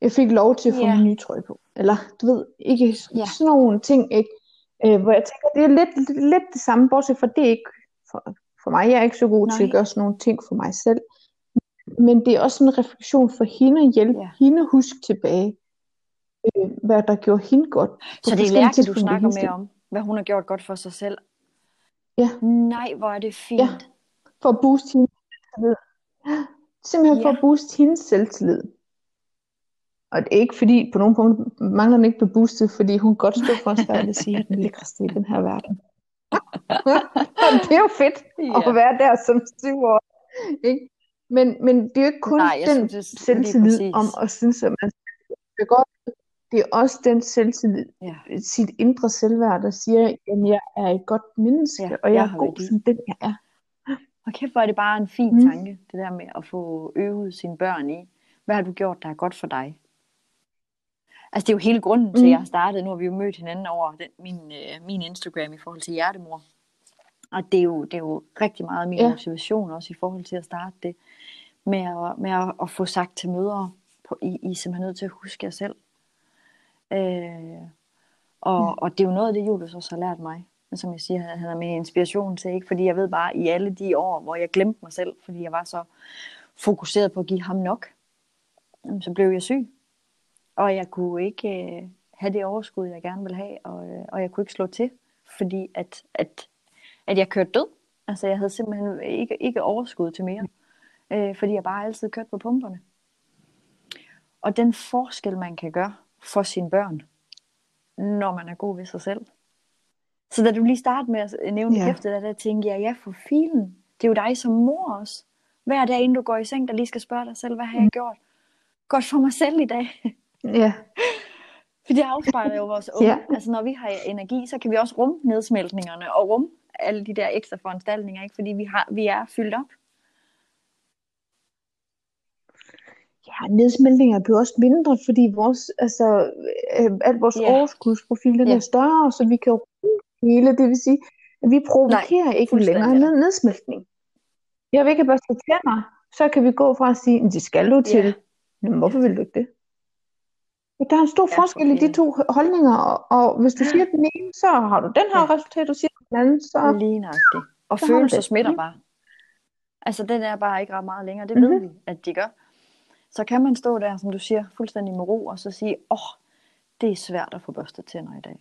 jeg fik lov til at få Ja. min nye trøje på. Eller, du ved, ikke Ja. sådan nogle ting, ikke? Øh, hvor jeg tænker, det er lidt, lidt, det samme, bortset fra det ikke for, for mig. Jeg er ikke så god til Nej. at gøre sådan nogle ting for mig selv. Men det er også en refleksion for hende at hjælpe Ja. hende huske tilbage, øh, hvad der gjorde hende godt. Så det er Lærke, du snakker med om, hvad hun har gjort godt for sig selv. Ja. Nej, hvor er det fint. Ja. For at booste hendes selvtillid. Simpelthen for Ja. at booste hendes selvtillid. Og det er ikke fordi, på nogle punkter mangler den ikke på boostet, fordi hun godt stå for sig og sige, at den lækreste i den her verden. det er jo fedt Ja. at være der som syv år. Ikke? Men, men det er jo ikke kun Nej, den synes, det selvtillid om at synes, at man skal godt. Det er også den selvtillid, Ja. sit indre selvværd, der siger, at jeg er et godt menneske, Ja, og jeg, jeg er har god værdi. som den, jeg er. Og kæft, hvor er det bare en fin Mm. tanke, det der med at få øvet sine børn i. Hvad har du gjort, der er godt for dig? Altså, det er jo hele grunden til, at Mm. jeg har startet. Nu har vi jo mødt hinanden over den, min, øh, min Instagram i forhold til hjertemor. Og det er jo, det er jo rigtig meget min Ja. motivation også i forhold til at starte det. Med at, med at, at få sagt til mødre, på, I, I er simpelthen nødt til at huske jer selv. Øh, og, Ja. og det er jo noget af det, Julius også har lært mig. Som jeg siger, han er med inspiration til, ikke? fordi jeg ved bare, i alle de år, hvor jeg glemte mig selv, fordi jeg var så fokuseret på at give ham nok, så blev jeg syg. Og jeg kunne ikke øh, have det overskud, jeg gerne ville have, og, øh, og jeg kunne ikke slå til, fordi at, at, at jeg kørte død. Altså jeg havde simpelthen ikke, ikke overskud til mere, øh, fordi jeg bare altid kørte på pumperne. Og den forskel, man kan gøre for sine børn, når man er god ved sig selv, Så da du lige startede med at nævne Ja. hæftet, der, der tænkte jeg, ja for filen, det er jo dig som mor også. Hver dag, inden du går i seng, der lige skal spørge dig selv, hvad har jeg gjort? Godt for mig selv i dag. Ja, For det afspejler jo vores unge. Ja. Altså når vi har energi, så kan vi også rumme nedsmeltningerne og rumme alle de der ekstra foranstaltninger, ikke? fordi vi, har, vi er fyldt op. ja nedsmeltninger bliver også mindre, fordi vores, altså, øh, at vores Ja. overskudsprofil den Ja. er større, så vi kan rumme hele. Det vil sige, at vi provokerer Nej, ikke længere ned nedsmeltning. Jeg vil ikke have børstet tænder, så kan vi gå fra at sige, "Men det skal du til. Ja. Men hvorfor vil du ikke det? Der er en stor Ja, for forskel i de to holdninger, og, og hvis du siger den ene, så har du den her Ja. resultat, du siger den anden, så Lige nøjagtigt. Og Så følelser smitter Mhm. bare. Altså den er bare ikke ret meget længere. Det ved Mhm. vi, at de gør. Så kan man stå der, som du siger, fuldstændig med ro, og så sige, åh, oh, det er svært at få børstet tænder i dag.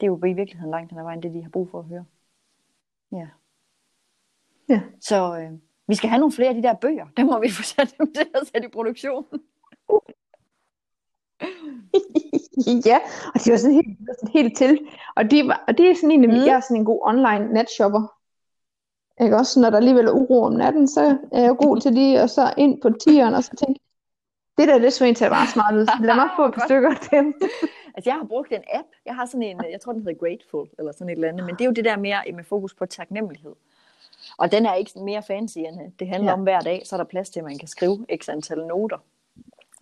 Det er jo i virkeligheden langt hen ad vejen, det de har brug for at høre. Ja. Ja. Så øh, vi skal have nogle flere af de der bøger. Dem må vi få sat dem til at sætte i produktion. ja, og de var sådan helt, sådan helt til. Og, de var, og det er sådan en, mm. Jeg er sådan en god online netshopper. Ikke også, så når der alligevel er uro om natten, så er jeg god til lige at så ind på tieren og så tænke, det der, det så en til at være smart ud. Lad mig få et par stykker af dem. Altså, jeg har brugt en app. Jeg har sådan en, jeg tror, den hedder Grateful, eller sådan et eller andet. Men det er jo det der mere med fokus på taknemmelighed. Og den er ikke sådan mere fancy end at det handler ja. om hver dag, så er der plads til, at man kan skrive x antal noter.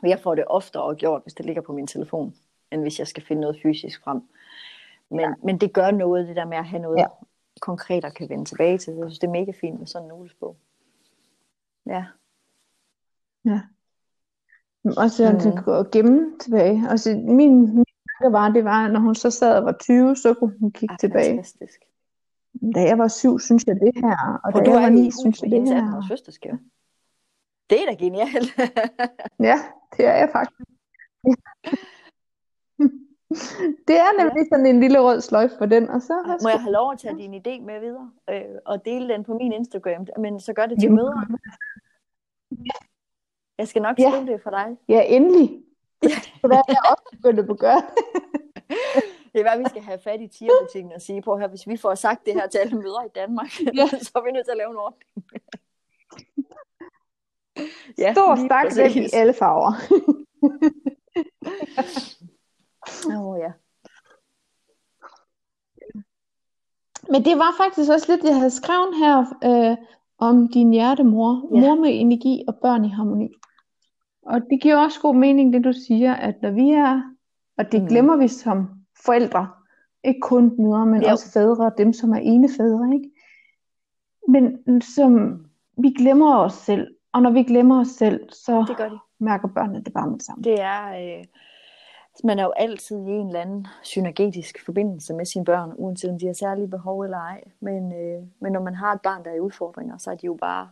Og jeg får det oftere gjort, hvis det ligger på min telefon, end hvis jeg skal finde noget fysisk frem. Men, ja. men det gør noget, det der med at have noget Ja. ja. konkret at kan vende tilbage til. Jeg synes, det er mega fint med sådan en notesbog. Ja. Og så mm. Mhm. gå og gemme tilbage. Og så min, min tanke var, det var, når hun så sad og var 20, så kunne hun kigge Ah, tilbage. fantastisk. Da jeg var syv, synes jeg det her. Og da Og du jeg er var ni, synes jeg det her. 18-års fødselsdagsgave. Det er da genialt. Ja, det er jeg faktisk. Det er nemlig sådan en lille rød sløjfe for den, og så Må jeg have lov at tage din idé med videre øh, og dele den på min Instagram, men så gør det til møder. Jeg skal nok Ja. skrive det for dig. Ja, endelig. Så der er jeg også begyndt at gøre. Det er hvad vi skal have fat i tierbutikken og sige på her, hvis vi får sagt det her til alle møder i Danmark, Ja. så er vi nødt til at lave en ordning. Ja, Stor stak dem i alle farver. Åh oh, ja. Men det var faktisk også lidt, jeg havde skrevet her øh, om din hjertemor. Ja. Mor med energi og børn i harmoni. Og det giver også god mening, det du siger, at når vi er, og det Mm. glemmer vi som forældre, ikke kun mødre, men Jo. også fædre, dem som er enefædre, ikke? Men som vi glemmer os selv, og når vi glemmer os selv, så Det gør de. mærker børnene det bare med det samme. Det er, øh, man er jo altid i en eller anden synergetisk forbindelse med sine børn, uanset om de har særlige behov eller ej. Men, øh, men når man har et barn, der er i udfordringer, så er de jo bare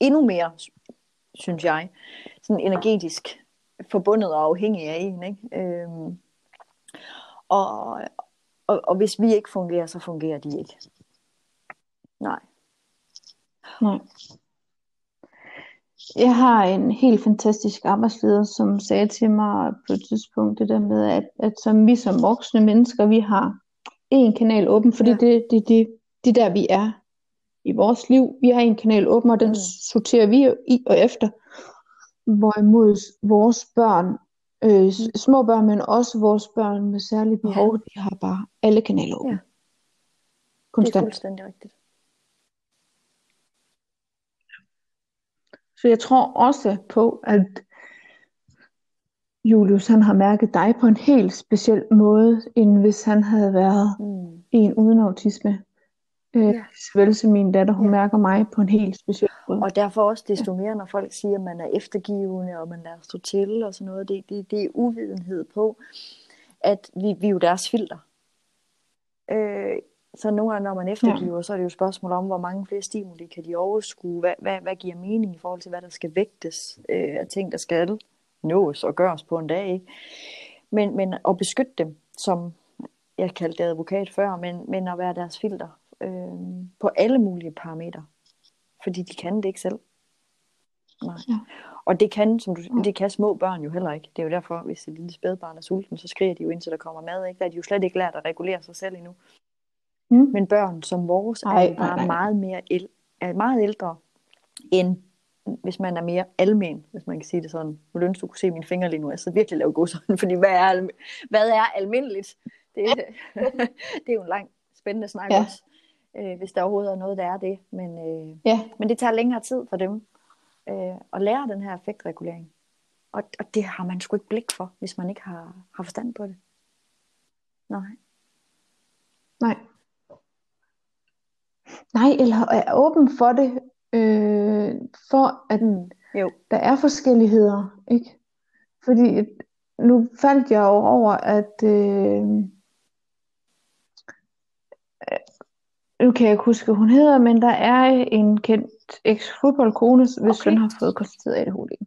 endnu mere, synes jeg, sådan energetisk forbundet og afhængige af en. Ikke? Øhm, og, og, og hvis vi ikke fungerer, så fungerer de ikke. Nej. Nej. Jeg har en helt fantastisk arbejdsleder, som sagde til mig på et tidspunkt det der med, at, at som vi som voksne mennesker, vi har en kanal åben, fordi Ja. det, det, det, det er der, vi er i vores liv. Vi har en kanal åben, og den Mm. sorterer vi i og efter. Hvorimod vores børn, øh, s- små børn, men også vores børn med særlige Ja. behov, de har bare alle kanaler åbne. Ja. Det er Konstant. fuldstændig rigtigt. Så jeg tror også på, at Julius han har mærket dig på en helt speciel måde, end hvis han havde været Mm. en uden autisme. Øh, Ja. Som min datter, hun Ja. mærker mig på en helt speciel måde. Og derfor også desto mere, når folk siger, at man er eftergivende, og man lader stå til og sådan noget, det, det, det er uvidenhed på, at vi, vi er jo deres filter. Øh, så nogle gange, når man eftergiver, ja. så er det jo et spørgsmål om, hvor mange flere stimuli kan de overskue, hvad, hvad, hvad giver mening i forhold til, hvad der skal vægtes øh, af ting, der skal nås og gøres på en dag. Ikke? Men, men at beskytte dem, som jeg kaldte det advokat før, men, men at være deres filter øh, på alle mulige parametre. Fordi de kan det ikke selv. Nej. Ja. Og det kan, som du, det kan små børn jo heller ikke. Det er jo derfor, hvis et lille spædbarn er sulten, så skriger de jo indtil der kommer mad. Ikke? Der er de jo slet ikke lært at regulere sig selv endnu. Mm. Men børn som vores er Ej, nej, bare nej. meget, mere el- er meget ældre, end hvis man er mere almen, hvis man kan sige det sådan. Nu ville jeg ønske, du kunne se mine fingre lige nu. Jeg sidder virkelig og laver godsøjne, fordi hvad er, alm- hvad er almindeligt? Det, det er jo en lang, spændende snak Ja. også, øh, hvis der overhovedet er noget, der er det. Men, øh, Ja. men det tager længere tid for dem øh, at lære den her effektregulering. Og, og det har man sgu ikke blik for, hvis man ikke har, har forstand på det. Nej. Nej. Nej, eller er åben for det, øh, for at. Jo. der er forskelligheder, ikke? Fordi nu faldt jeg jo over, at øh, øh, nu kan jeg ikke huske, hun hedder, men der er en kendt eks-fodboldkone, hvis Okay. søn har fået konstateret ADHD.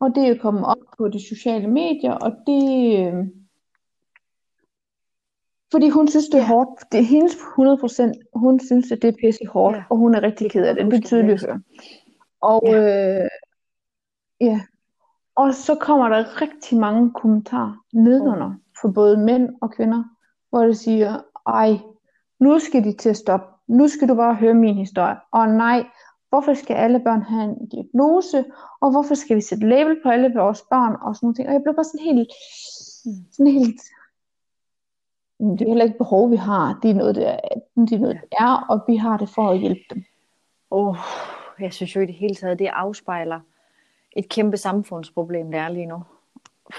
Og det er kommet op på de sociale medier, og det... Øh, fordi hun synes, det er Ja. hårdt. Det er hendes 100%. Hun synes, at det er pisse hårdt, Ja. og hun er rigtig ked af det. Det er tydeligt jeg at høre. Og, Ja. øh, ja. og så kommer der rigtig mange kommentarer nedenunder for både mænd og kvinder, hvor det siger, ej, nu skal de til at stoppe. Nu skal du bare høre min historie. Og nej, hvorfor skal alle børn have en diagnose? Og hvorfor skal vi sætte label på alle vores børn? Og sådan nogle ting. Og jeg blev bare sådan helt, sådan helt, "Men det er heller ikke behov, vi har. Det er noget, det er, det er, noget, det er og vi har det for at hjælpe dem. Oh, jeg synes jo i det hele taget, det afspejler et kæmpe samfundsproblem, der er lige nu.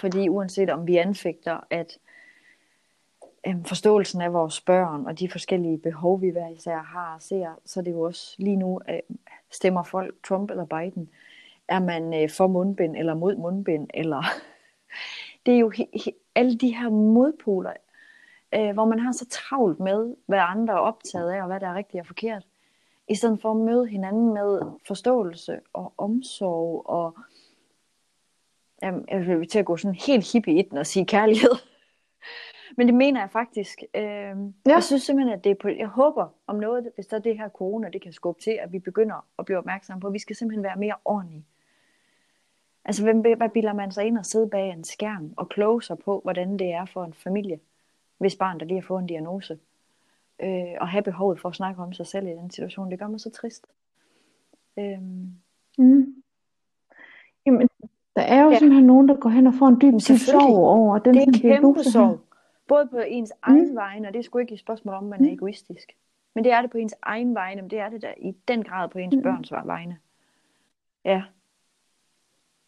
Fordi uanset om vi anfægter, at øhm, forståelsen af vores børn og de forskellige behov, vi hver især har og ser, så er det jo også lige nu, øh, stemmer folk Trump eller Biden. Er man øh, for mundbind eller mod mundbind? Eller det er jo he- he- alle de her modpoler, øh, hvor man har så travlt med, hvad andre er optaget af, og hvad der er rigtigt og forkert. I stedet for at møde hinanden med forståelse og omsorg og jamen, jeg vil til at gå sådan helt hippie i den og sige kærlighed. Men det mener jeg faktisk. Øh, ja. Jeg synes simpelthen, at det er på, jeg håber om noget, hvis der er det her corona, det kan skubbe til, at vi begynder at blive opmærksomme på, at vi skal simpelthen være mere ordentlige. Altså, hvem, hvad bilder man sig ind og sidde bag en skærm og kloge sig på, hvordan det er for en familie, hvis barn, der lige har fået en diagnose, øh, og have behovet for at snakke om sig selv i den situation. Det gør mig så trist. Øhm, Mm. Jamen, der er jo Ja. simpelthen nogen, der går hen og får en dyb, sorg over den det er her kæmpe sorg. Både på ens egen vegne, og det er sgu ikke et spørgsmål om, man er egoistisk. Men det er det på ens egen vegne, men det er det der i den grad på ens Mm. børns vegne. Ja.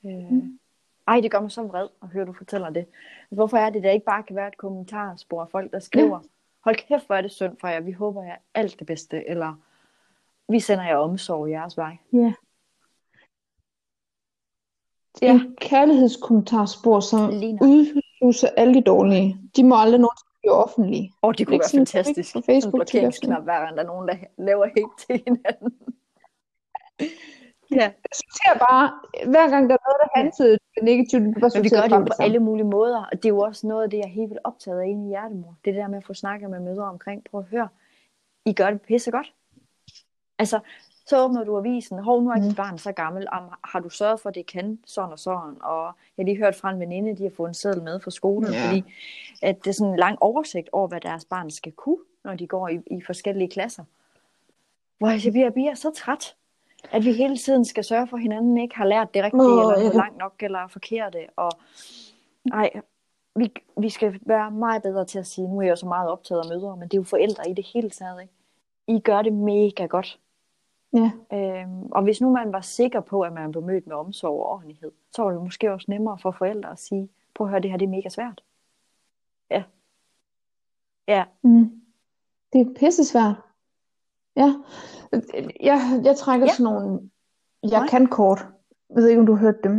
Øh. Ej, det gør mig så vred at høre, du fortæller det. Altså, hvorfor er det, der ikke bare kan være et kommentarspor af folk, der skriver, hold kæft, hvor er det synd for jer, vi håber jer alt det bedste, eller vi sender jer omsorg i jeres vej. Ja. Ja. En kærlighedskommentarspor, som udhuser alle de dårlige. De må aldrig nogensinde blive offentlige. Åh, det kunne Ikke være fantastisk. på Facebook en blokeringsknap hver der er nogen, der laver hate til hinanden. Ja, Jeg sorterer bare, hver gang der er noget, der Ja. handler negativt, det bare men vi gør det jo på det alle mulige måder, og det er jo også noget af det, jeg er helt vildt optaget af inde i hjertemor. Det der med at få snakket med mødre omkring, prøv at høre, I gør det pisse godt. Altså, så åbner du avisen, hov, nu er dit Mm. barn så gammel, om, har du sørget for, at det kan sådan og sådan, og jeg har lige hørt fra en veninde, de har fået en seddel med fra skolen, Ja. fordi at det er sådan en lang oversigt over, hvad deres barn skal kunne, når de går i, i forskellige klasser. Hvor jeg siger, vi er, vi er så træt, at vi hele tiden skal sørge for, at hinanden ikke har lært det rigtige, Åh, eller kan- langt nok, eller forkerte, og ej, vi, vi skal være meget bedre til at sige, nu er jeg jo så meget optaget af mødre, men det er jo forældre i det hele taget, ikke? I gør det mega godt. Ja. Øhm, og hvis nu man var sikker på, at man blev mødt med omsorg og ordentlighed, så var det måske også nemmere for forældre at sige, prøv at høre, det her det er mega svært. Ja. Ja, Mm. Det er pisse svært. Ja. Jeg, jeg trækker Ja. sådan nogle jeg Nej. kan kort. Jeg ved ikke, om du har hørt dem.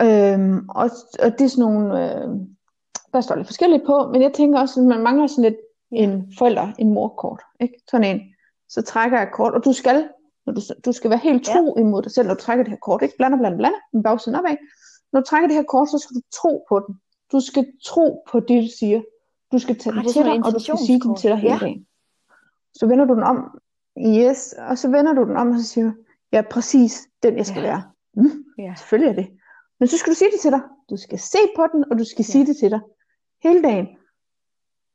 Øhm, og, og det er sådan nogle, øh, der står lidt forskelligt på, men jeg tænker også, at man mangler sådan lidt en forælder, en morkort. Ikke? Sådan en. Så trækker jeg kort, og du skal, når du, du skal være helt tro imod dig selv, når du trækker det her kort. Ikke blander, blander, blander, med bagsiden opad. Når du trækker det her kort, så skal du tro på den. Du skal tro på det, du siger. Du skal tage den det til dig, og du skal sige den til dig hele Ja. dagen. Så vender du den om. Yes, og så vender du den om, og så siger du, ja, præcis den, jeg skal Ja. være. Mm. Ja. Selvfølgelig er det. Men så skal du sige det til dig. Du skal se på den, og du skal Ja. sige det til dig. Hele dagen.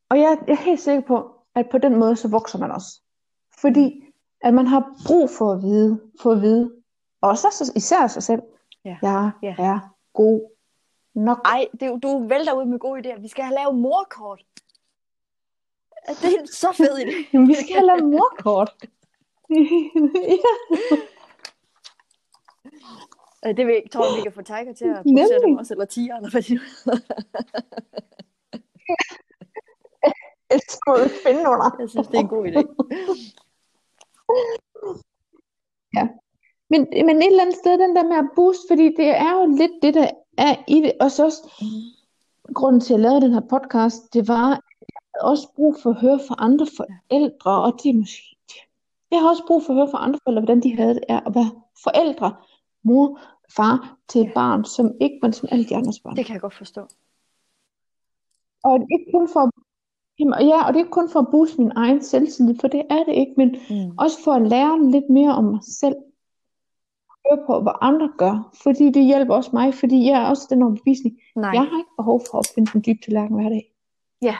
Og jeg, jeg er helt sikker på, at på den måde, så vokser man også. Fordi, at man har brug for at vide, for at vide, også så- især sig selv, Ja. jeg Ja. er god nok. Ej, det, du vælter ud med gode idéer. Vi skal have lavet morkort. Det er så fed idé. Jamen, vi skal have lavet morkort. ja. Det vil jeg tror, vi kan få Tiger til at producere dem også, eller tiger, eller hvad de nu Jeg skulle finde under. Jeg synes, det er en god idé. Men, men et eller andet sted, den der med at booste, fordi det er jo lidt det, der er i det. Og så også, grunden til, at jeg lavede den her podcast, det var, også brug for at høre fra andre forældre, og de måske... Jeg har også brug for at høre fra andre forældre, hvordan de havde det er at være forældre, mor, far til et Ja. barn, som ikke var som alle de andres børn. Det kan jeg godt forstå. Og det er ikke kun for, ja, og det er ikke kun for at booste min egen selvtillid, for det er det ikke, men Mm. også for at lære lidt mere om mig selv. Høre på, hvad andre gør, fordi det hjælper også mig, fordi jeg er også den overbevisning. Nej. Jeg har ikke behov for at opfinde den dybe tallerken hver dag. Ja.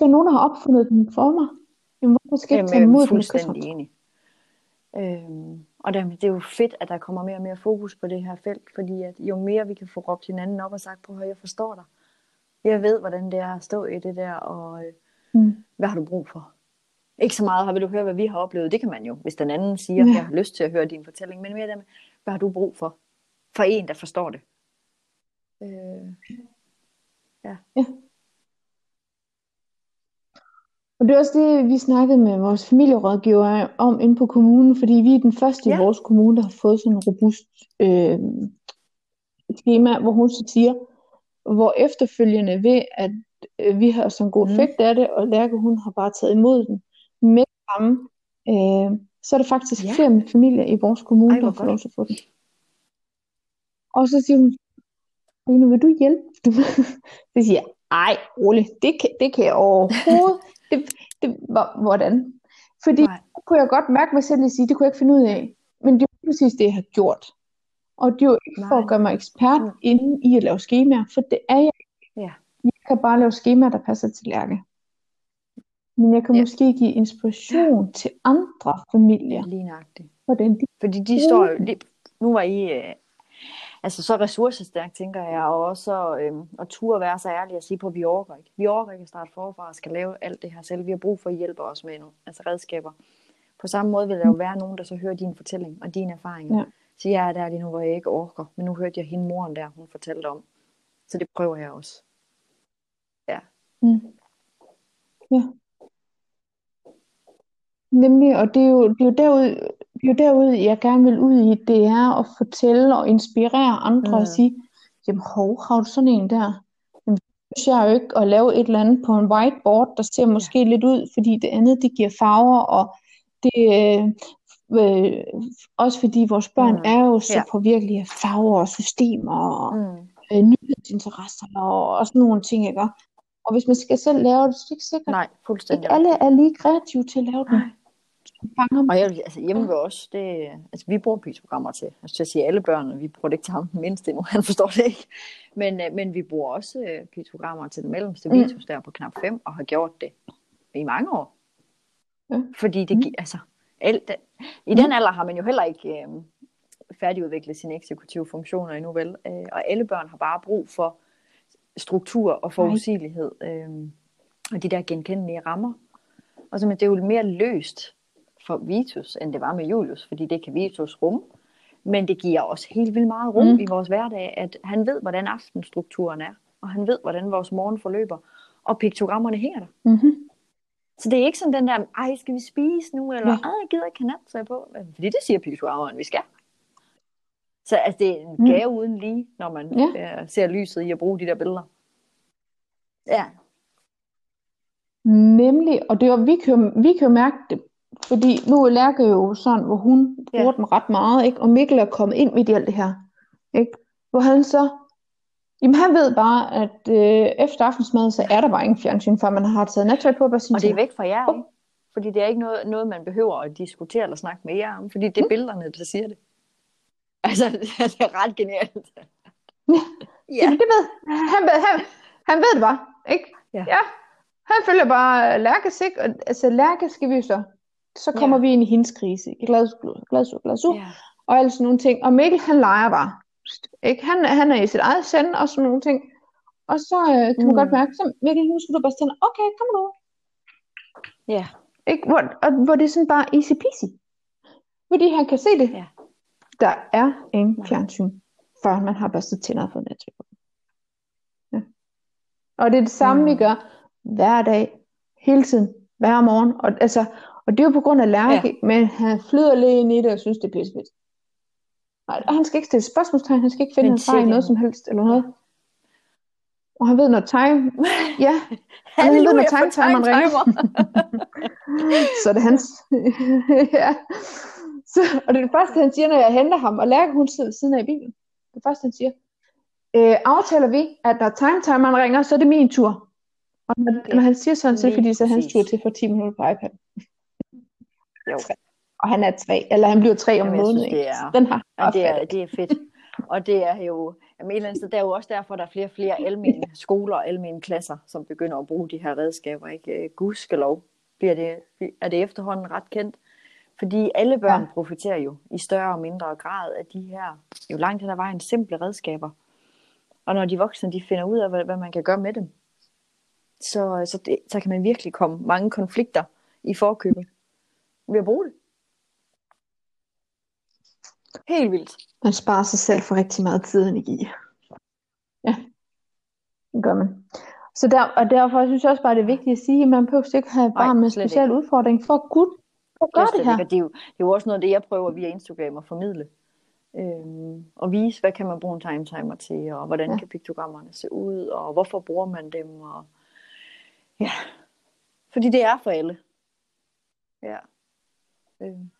Der er nogen, der har opfundet den for mig, jamen hvorfor skal jeg ikke tage Jamen, imod jeg er den fuldstændig enig. Øhm, og det, det er jo fedt, at der kommer mere og mere fokus på det her felt, fordi at jo mere vi kan få råbt hinanden op og sagt, prøv at jeg forstår dig. Jeg ved, hvordan det er at stå i det der, og øh, Mm. hvad har du brug for? Ikke så meget, har vil du høre, hvad vi har oplevet. Det kan man jo, hvis den anden siger, Ja. jeg har lyst til at høre din fortælling, men mere det med, hvad har du brug for? For en, der forstår det. Øh, Og det er også det, vi snakkede med vores familierådgiver om inde på kommunen, fordi vi er den første Ja. i vores kommune, der har fået sådan en robust øh, schema, hvor hun så siger, hvor efterfølgende ved, at øh, vi har sådan god Mm. effekt af det, og Lærke, hun har bare taget imod den med samme, øh, så er det faktisk Ja. flere familier i vores kommune, Ej, der har fået lov til at få den. Og så siger hun, Line, vil du hjælpe? Så siger jeg, ej, rolig, det kan, det kan jeg overhovedet. Det, det, hvor- hvordan? Fordi Nej. det kunne jeg godt mærke mig selv at sige, det kunne jeg ikke finde ud af. Men det er jo præcis det, jeg har gjort. Og det er jo ikke for Nej. at gøre mig ekspert Mm. inde i at lave skemaer, for det er jeg. Ja. Jeg kan bare lave skemaer, der passer til Lærke. Men jeg kan Ja. måske give inspiration til andre familier, lige nøjagtigt. hvordan de Fordi de står jo, nu var I øh, altså så ressourcestærkt, tænker jeg, og også øh, at turde være så ærlig og sige på, at vi overgår ikke. Vi overgår ikke at starte forfra og skal lave alt det her selv. Vi har brug for at hjælpe os med nogle altså redskaber. På samme måde vil der jo være nogen, der så hører din fortælling og dine erfaringer. Ja. Så jeg er der lige nu, hvor jeg ikke orker, men nu hørte jeg hende moren der, hun fortalte om. Så det prøver jeg også. Mm. Ja. Nemlig, og det er jo, det er jo er jo derude, jeg gerne vil ud i, det er at fortælle og inspirere andre Mm. og sige, jamen hov, har du sådan en der? Jamen, synes jeg jo ikke at lave et eller andet på en whiteboard, der ser måske lidt ud, fordi det andet, det giver farver, og det øh, øh, også fordi vores børn Mm. er jo så Ja. påvirkelige af farver og systemer og Mm. øh, nyhedsinteresser og, og sådan nogle ting, ikke? Og hvis man skal selv lave det, så er det ikke sikkert, Nej, fuldstændig. ikke alle er lige kreative til at lave den. Nej. Fanger dem. Og jeg, altså hjemme ved os, det, altså vi bruger pytogrammer til, altså til at sige alle børn, vi bruger det ikke til ham den mindste endnu, han forstår det ikke. Men, øh, men vi bruger også øh, pytogrammer til den mellemste Mm. vitus der på knap 5, og har gjort det i mange år. Ja. Fordi det Mm. giver, altså, alt, i den alder har man jo heller ikke øh, færdigudviklet sine eksekutive funktioner endnu vel, øh, og alle børn har bare brug for struktur og forudsigelighed, øh, og de der genkendelige rammer. Og så, men det er jo mere løst for Vitus, end det var med Julius, fordi det kan Vitus rum. Men det giver også helt vildt meget rum Mm. mm. i vores hverdag, at han ved, hvordan aftenstrukturen er, og han ved, hvordan vores morgen forløber, og piktogrammerne her der. Mm-hmm. Så det er ikke sådan den der, ej, skal vi spise nu, eller ej, jeg gider ikke nattøj på, fordi det siger piktogrammerne, vi skal. Så altså, det er en Mm. gave uden lige, når man Ja. øh, ser lyset i at bruge de der billeder. Ja, Nemlig, og det var, vi, kan vi kan jo mærke det, fordi nu er Lærke jo sådan, hvor hun bruger Ja. den ret meget, ikke? og Mikkel er kommet ind midt i alt det her. Ikke? Hvor han så, jamen han ved bare, at øh, efter aftensmad, så er der bare ingen fjernsyn, før man har taget nattøj på. Synes og det er væk fra jer, ikke? Fordi det er ikke noget, noget, man behøver at diskutere eller snakke med jer om, fordi det er billederne, der siger det. Altså, det er ret genialt. Ja. Ja. Jamen, det ved han. Ved, han, han ved det bare, ikke? Ja. ja. Han følger bare Lærkes, ikke? Og, altså, Lærke skal vi så. Så kommer Ja. vi ind i hendes krise. Ikke? Glasur, glasur, glasur. Ja. Og alle sådan nogle ting. Og Mikkel, han leger bare. Ikke? Han, han er i sit eget send og sådan nogle ting. Og så øh, kan man Mm. godt mærke, så Mikkel, nu skal du bare tænde. Okay, kom nu. Ja. Ikke? Hvor, og, hvor det er sådan bare easy peasy. Fordi han kan se det. Ja. Der er ingen Nej. fjernsyn, før man har børstet tænder nattøj på. Ja. Og det er det samme, mm. vi gør hver dag, hele tiden, hver morgen. Og, altså, og det er jo på grund af Lærke, ja. men han flyder lidt ind i det og synes, det er pissefedt. Nej, og han skal ikke stille spørgsmålstegn, han skal ikke finde hans vej i noget en- som helst, eller noget. Og han ved, når time... Ja, og han ved, når for time-timeren ringer. Så er det hans. ja. Så, og det er det første, han siger, når jeg henter ham, og Lærke, hun sidder siden af i bilen. Det første, han siger, øh, aftaler vi, at når time-timeren ringer, så er det min tur. Og når, når han siger sådan, så er det Lige fordi, så er hans tur til for 10 minutter på iPad. Jo. Og han er tre, eller han bliver tre om måneden. det er- Den har Ja, det, er, det er fedt. Og det er jo, jamen et eller andet sted, det er jo også derfor, der er flere og flere almene skoler og almene klasser, som begynder at bruge de her redskaber. Ikke? Øh, Gudskelov bliver det, er det efterhånden ret kendt. Fordi alle børn ja. profiterer jo i større og mindre grad af de her, jo langt hen ad vejen, simple redskaber. Og når de voksne de finder ud af, hvad, hvad man kan gøre med dem, så, så, det, så kan man virkelig komme mange konflikter i forkøbet ved at bruge det. Helt vildt. Man sparer sig selv for rigtig meget tid og energi. Ja, det gør man. Så der, og derfor synes jeg også bare, det er vigtigt at sige, at man behøver ikke have et barn med slet speciel udfordring for Gud at gøre det ikke, her. Det er, jo, det er jo også noget af det, jeg prøver via Instagram at formidle. Øhm, og vise, hvad kan man bruge en time timer til, og hvordan ja. kan piktogrammerne se ud, og hvorfor bruger man dem. Og... Ja, fordi det er for alle. Ja. Øhm.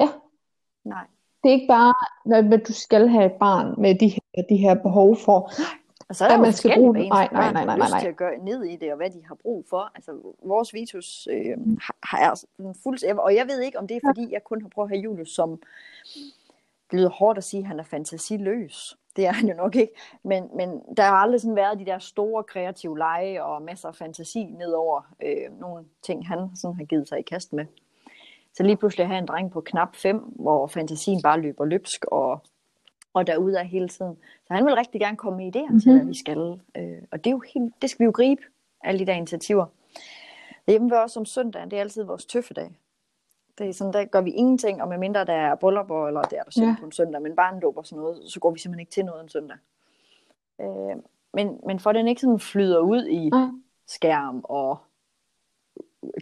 Ja. Nej. Det er ikke bare, når du skal have et barn med de her, de her behov for. Og så er der At man skal bruge hvad Nej, nej, nej, har nej, lyst nej. til at gøre ned i det, og hvad de har brug for. Altså, vores Vitus øh, har, har sådan fuld... Og jeg ved ikke, om det er, fordi jeg kun har prøvet at have Julius som... Det lyder hårdt at sige, at han er fantasiløs. Det er han jo nok ikke. Men, men der har aldrig sådan været de der store kreative lege og masser af fantasi nedover øh, nogle ting, han sådan har givet sig i kast med. Så lige pludselig at have en dreng på knap 5, hvor fantasien bare løber løbsk og, og derude af hele tiden. Så han vil rigtig gerne komme med idéer mm-hmm. til, hvad vi skal. Øh, og det, er jo helt, det skal vi jo gribe, alle de der initiativer. Hjemme ved os om søndagen, det er altid vores tøffedag. Det er sådan, der gør vi ingenting, og medmindre der er bryllupper, eller det er der Ja. ja. på en søndag, men barndåb og sådan noget, så går vi simpelthen ikke til noget en søndag. Øh, men, men for den ikke sådan flyder ud i Nej. skærm og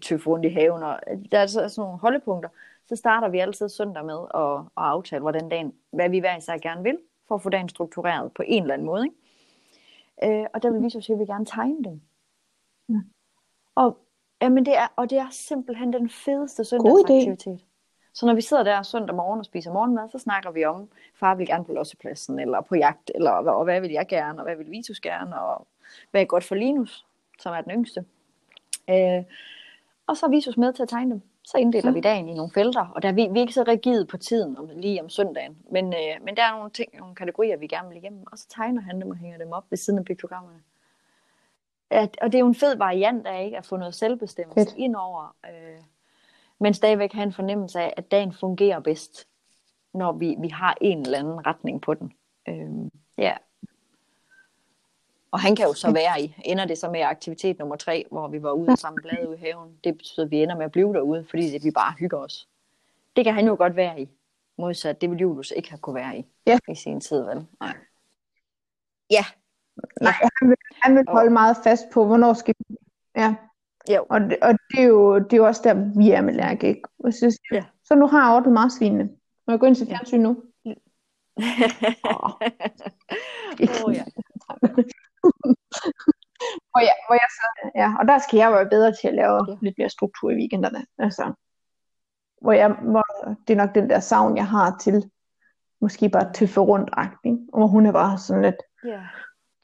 tøffe rundt i haven, og der er så sådan nogle holdepunkter, så starter vi altid søndag med at, at aftale, hvordan dagen, hvad vi hver især gerne vil, for at få dagen struktureret på en eller anden måde. Ikke? Øh, og der vil vi så sige, at vi gerne tegne dem. Ja. Og, jamen det er, og det er simpelthen den fedeste søndagsaktivitet. Så når vi sidder der søndag morgen og spiser morgenmad, så snakker vi om, far vil gerne på lossepladsen, eller på jagt, eller og hvad vil jeg gerne, og hvad vil Vitus gerne, og hvad er godt for Linus, som er den yngste. Øh, og så er Visus med til at tegne dem. Så inddeler Ja. vi dagen i nogle felter, og der er vi, vi er ikke så rigide på tiden, om, lige om søndagen. Men, øh, men der er nogle ting, nogle kategorier, vi gerne vil igennem, og så tegner han dem og hænger dem op ved siden af piktogrammerne. At, og det er jo en fed variant af ikke, at få noget selvbestemmelse Fedt. ind over, øh, men stadigvæk have en fornemmelse af, at dagen fungerer bedst, når vi, vi har en eller anden retning på den. Øh, ja. Og han kan jo så være i, ender det så med aktivitet nummer tre, hvor vi var ude og samle blade ude i haven. Det betyder, at vi ender med at blive derude, fordi vi bare hygger os. Det kan han jo godt være i. Modsat, det vil Julius ikke have kunne være i Ja. i sin tid, vel? Nej. Ja, Nej, han vil, han vil Og- holde meget fast på, hvornår skal vi... Ja, jo. og, det, og det, er jo, det er jo også der, vi er med Lærke, ikke? Og så, Ja. så nu har jeg ordnet marsvinene. Må jeg gå ind til fjernsyn nu? Åh. Åh, ja. hvor, jeg, hvor jeg så, ja, og der skal jeg være bedre til at lave Ja. lidt mere struktur i weekenderne. Altså, hvor jeg, hvor det er nok den der savn, jeg har til måske bare tøffe rundt ikke? Og hvor hun er bare sådan lidt, ja.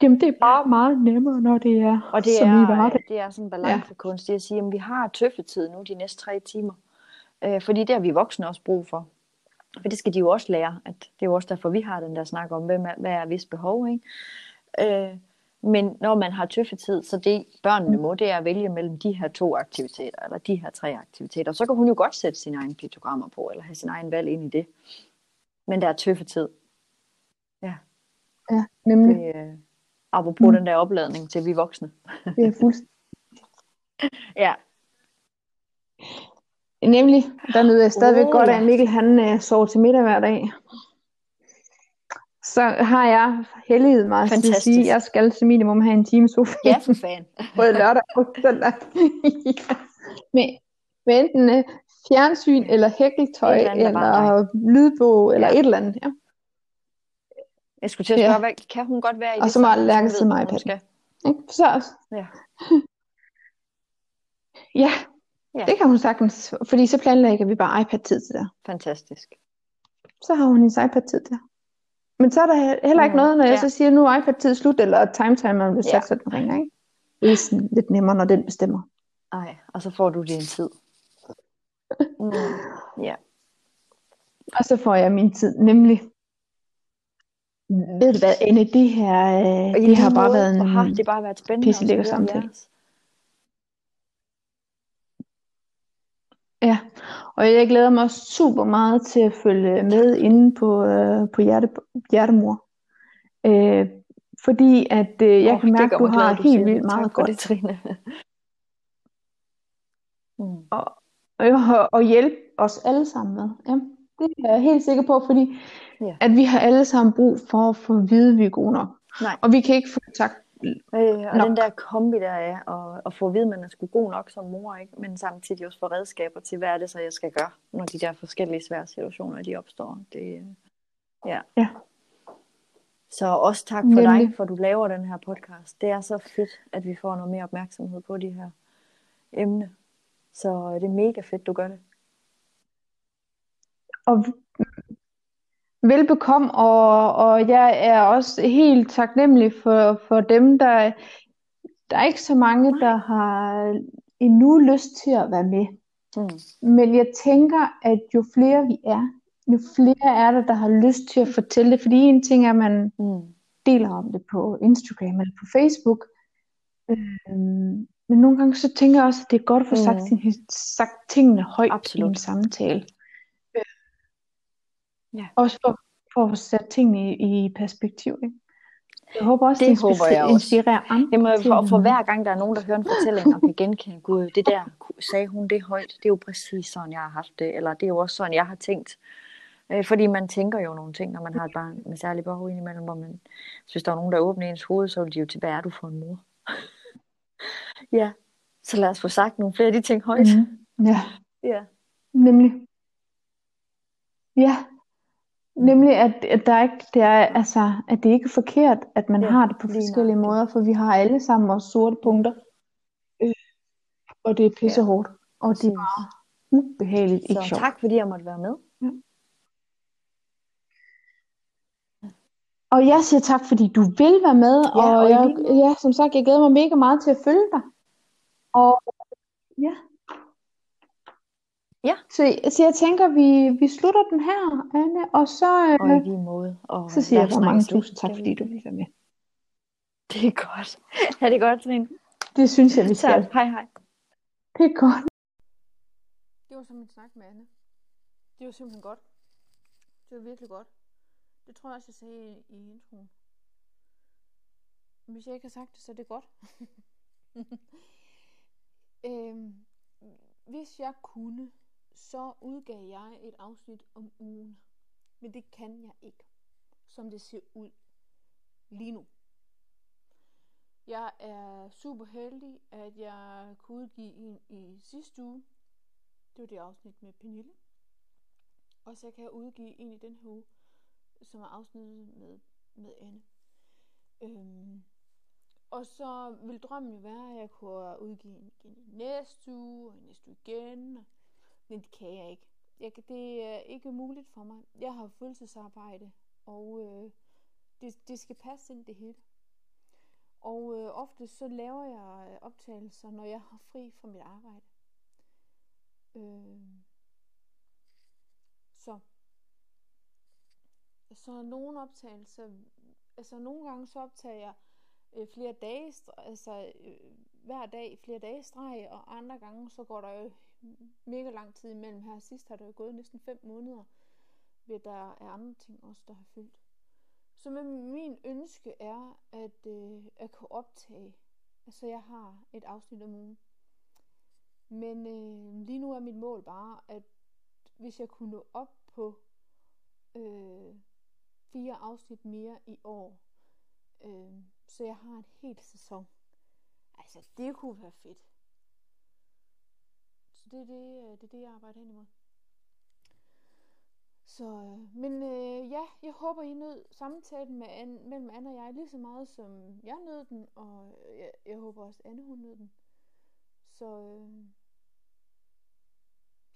jamen det er bare meget nemmere, når det er, Og det som vi var er, det. det er sådan en balancekunst, det at sige, at vi har tøffetid nu de næste tre timer. Øh, fordi det har vi voksne også brug for. For det skal de jo også lære, at det er jo også derfor, vi har den der snak om, hvem er, hvad er vis behov, ikke? Øh, men når man har tøffetid, så det børnene må, det er at vælge mellem de her to aktiviteter, eller de her tre aktiviteter. Så kan hun jo godt sætte sine egne piktogrammer på, eller have sin egen valg ind i det. Men der er tøffetid. Ja, Ja, nemlig. det, øh, apropos Mm. den der opladning til vi voksne. Det er fuldstændig. Ja, Nemlig, der nyder jeg stadigvæk Åh, godt af, at Mikkel han øh, sover til middag hver dag. Så har jeg helliget mig til at sige, at jeg skal til minimum have en time i sofaen. ja for fan. Både lørdag og søndag. ja. med, med enten øh, fjernsyn eller hækletøj Et eller andet, der eller lydbog eller Ja. et eller andet. Ja. Jeg skulle til at spørge, Ja. hvad kan hun godt være i Og det så må Lærke sidde med iPad'en. skal? Så, Ja. ja, Ja. det kan hun sagtens. Fordi så planlægger vi bare iPad-tid til det. Fantastisk. Så har hun hendes iPad-tid der. Men så er der heller ikke Mm, noget, når jeg ja. så siger, nu er iPad-tid slut, eller time-timeren sat, Ja. så den ringer, ikke? Det er sådan lidt nemmere, når den bestemmer. Ej, og så får du din tid. Mm, ja. Og så får jeg min tid, nemlig. Ved du hvad, Anne, det her, øh, det har bare været hvor har en det bare været spændende pisse at lækker samtale. jeres. Ja, og jeg glæder mig super meget til at følge med inde på, øh, på hjerte, Hjertemor. Øh, fordi at øh, jeg Åh, kan mærke, at du glad, har du helt vildt meget Tak godt. det, Trine. mm. Og, og, og hjælpe os alle sammen med. Ja, det er jeg helt sikker på, fordi Ja. at vi har alle sammen brug for at få at vide, at vi er gode nok. Nej. Og vi kan ikke få sagt, Øh, og Nok. den der kombi der er, og, og få at vide, at man er sgu god nok som mor, ikke? men samtidig også få redskaber til, hvad er det så, jeg skal gøre, når de der forskellige svære situationer, de opstår. Det, ja. Ja. Så også tak for dig, Nemlig. for du laver den her podcast. Det er så fedt, at vi får noget mere opmærksomhed på de her emne. Så det er mega fedt, du gør det. og velbekomme, og, og jeg er også helt taknemmelig for, for dem, der, der er ikke så mange, der har endnu lyst til at være med. Mm. Men jeg tænker, at jo flere vi er, jo flere er der, der har lyst til at fortælle det. Fordi en ting er, at man Mm. deler om det på Instagram eller på Facebook. Øhm, men nogle gange så tænker jeg også, at det er godt at få sagt, Mhm. sin, sagt tingene højt Absolut. i en samtale. Ja. Også for, for at sat tingene i, i perspektiv. Ikke? Jeg håber også, Det det, håber jeg også. inspirerer andre. Jamen, til for, for hver gang der er nogen, der hører en fortælling og kan genkende, gud, det der, sagde hun det højt, det er jo præcis sådan, jeg har haft det, eller det er jo også sådan, jeg har tænkt. Øh, Fordi man tænker jo nogle ting, når man har et barn med særlig behov indimellem, hvor man, hvis der er nogen, der åbner ens hoved, så vil de jo til, hvad er du for en mor? ja, så lad os få sagt nogle flere af de ting højt. Mhm. Ja, Ja. nemlig. Ja, nemlig at, at der ikke, det er, altså, at det ikke er forkert, at man Ja, har det på lige forskellige måder, for vi har alle sammen vores sorte punkter. Øh, og det er pissehårdt, og det er bare ubehageligt, ikke Så sjovt. tak, fordi jeg måtte være med. Og jeg siger tak, fordi du vil være med, Ja, og, og jeg, ja, som sagt, jeg glæder mig mega meget til at følge dig. Og ja. Ja. Så, så jeg tænker, vi, vi slutter den her, Anne, og så, Og i øh, lige måde. Og så siger jeg bare mange tusind tak, fordi du vil være med. Det er godt. Ha' det godt, Trine. Det synes jeg, vi skal. Tak. Hej, hej. Det er godt. Det var som en snak med Anne. Det var simpelthen godt. Det var virkelig godt. Det tror jeg også, jeg sagde i, i introen. Hvis jeg ikke har sagt det, så er det godt. øhm, hvis jeg kunne, så udgav jeg et afsnit om ugen. Men det kan jeg ikke, som det ser ud lige nu. Jeg er super heldig, at jeg kunne udgive en i sidste uge. Det var det afsnit med Pernille. Og så kan jeg udgive en i den her uge, som er afsnittet med, med Anne. Øhm, og så vil drømmen jo være, at jeg kunne udgive en igen i næste uge, og i næste uge igen. og- men det kan jeg ikke. Jeg kan, det er ikke muligt for mig. Jeg har fuldtidsarbejde, og øh, det, det skal passe ind det hele. Og øh, ofte så laver jeg øh, optagelser, når jeg har fri fra mit arbejde. Øh, så så nogle optagelser, altså nogle gange så optager jeg øh, flere dage, altså øh, hver dag flere dage streg, og andre gange så går der jo mega lang tid imellem. Her sidst har det jo gået næsten 5 måneder, ved der er andre ting også, der har fyldt. Så med min ønske er, at øh, at kunne optage, altså jeg har et afsnit om ugen. Men øh, lige nu er mit mål bare, at hvis jeg kunne nå op på øh, fire afsnit mere i år, øh, så jeg har en hel sæson. Altså, det kunne være fedt. Så det er det, øh, det, er det jeg arbejder hen imod. Så, øh, men øh, ja, jeg håber, I nød samtalen med Anne, mellem Anne og jeg lige så meget, som jeg nød den, og øh, jeg, jeg håber også, Anne hun nød den. Så øh,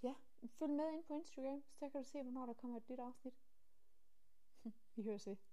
ja, følg med ind på Instagram, så der kan du se, hvornår der kommer et nyt afsnit. Vi høres ved.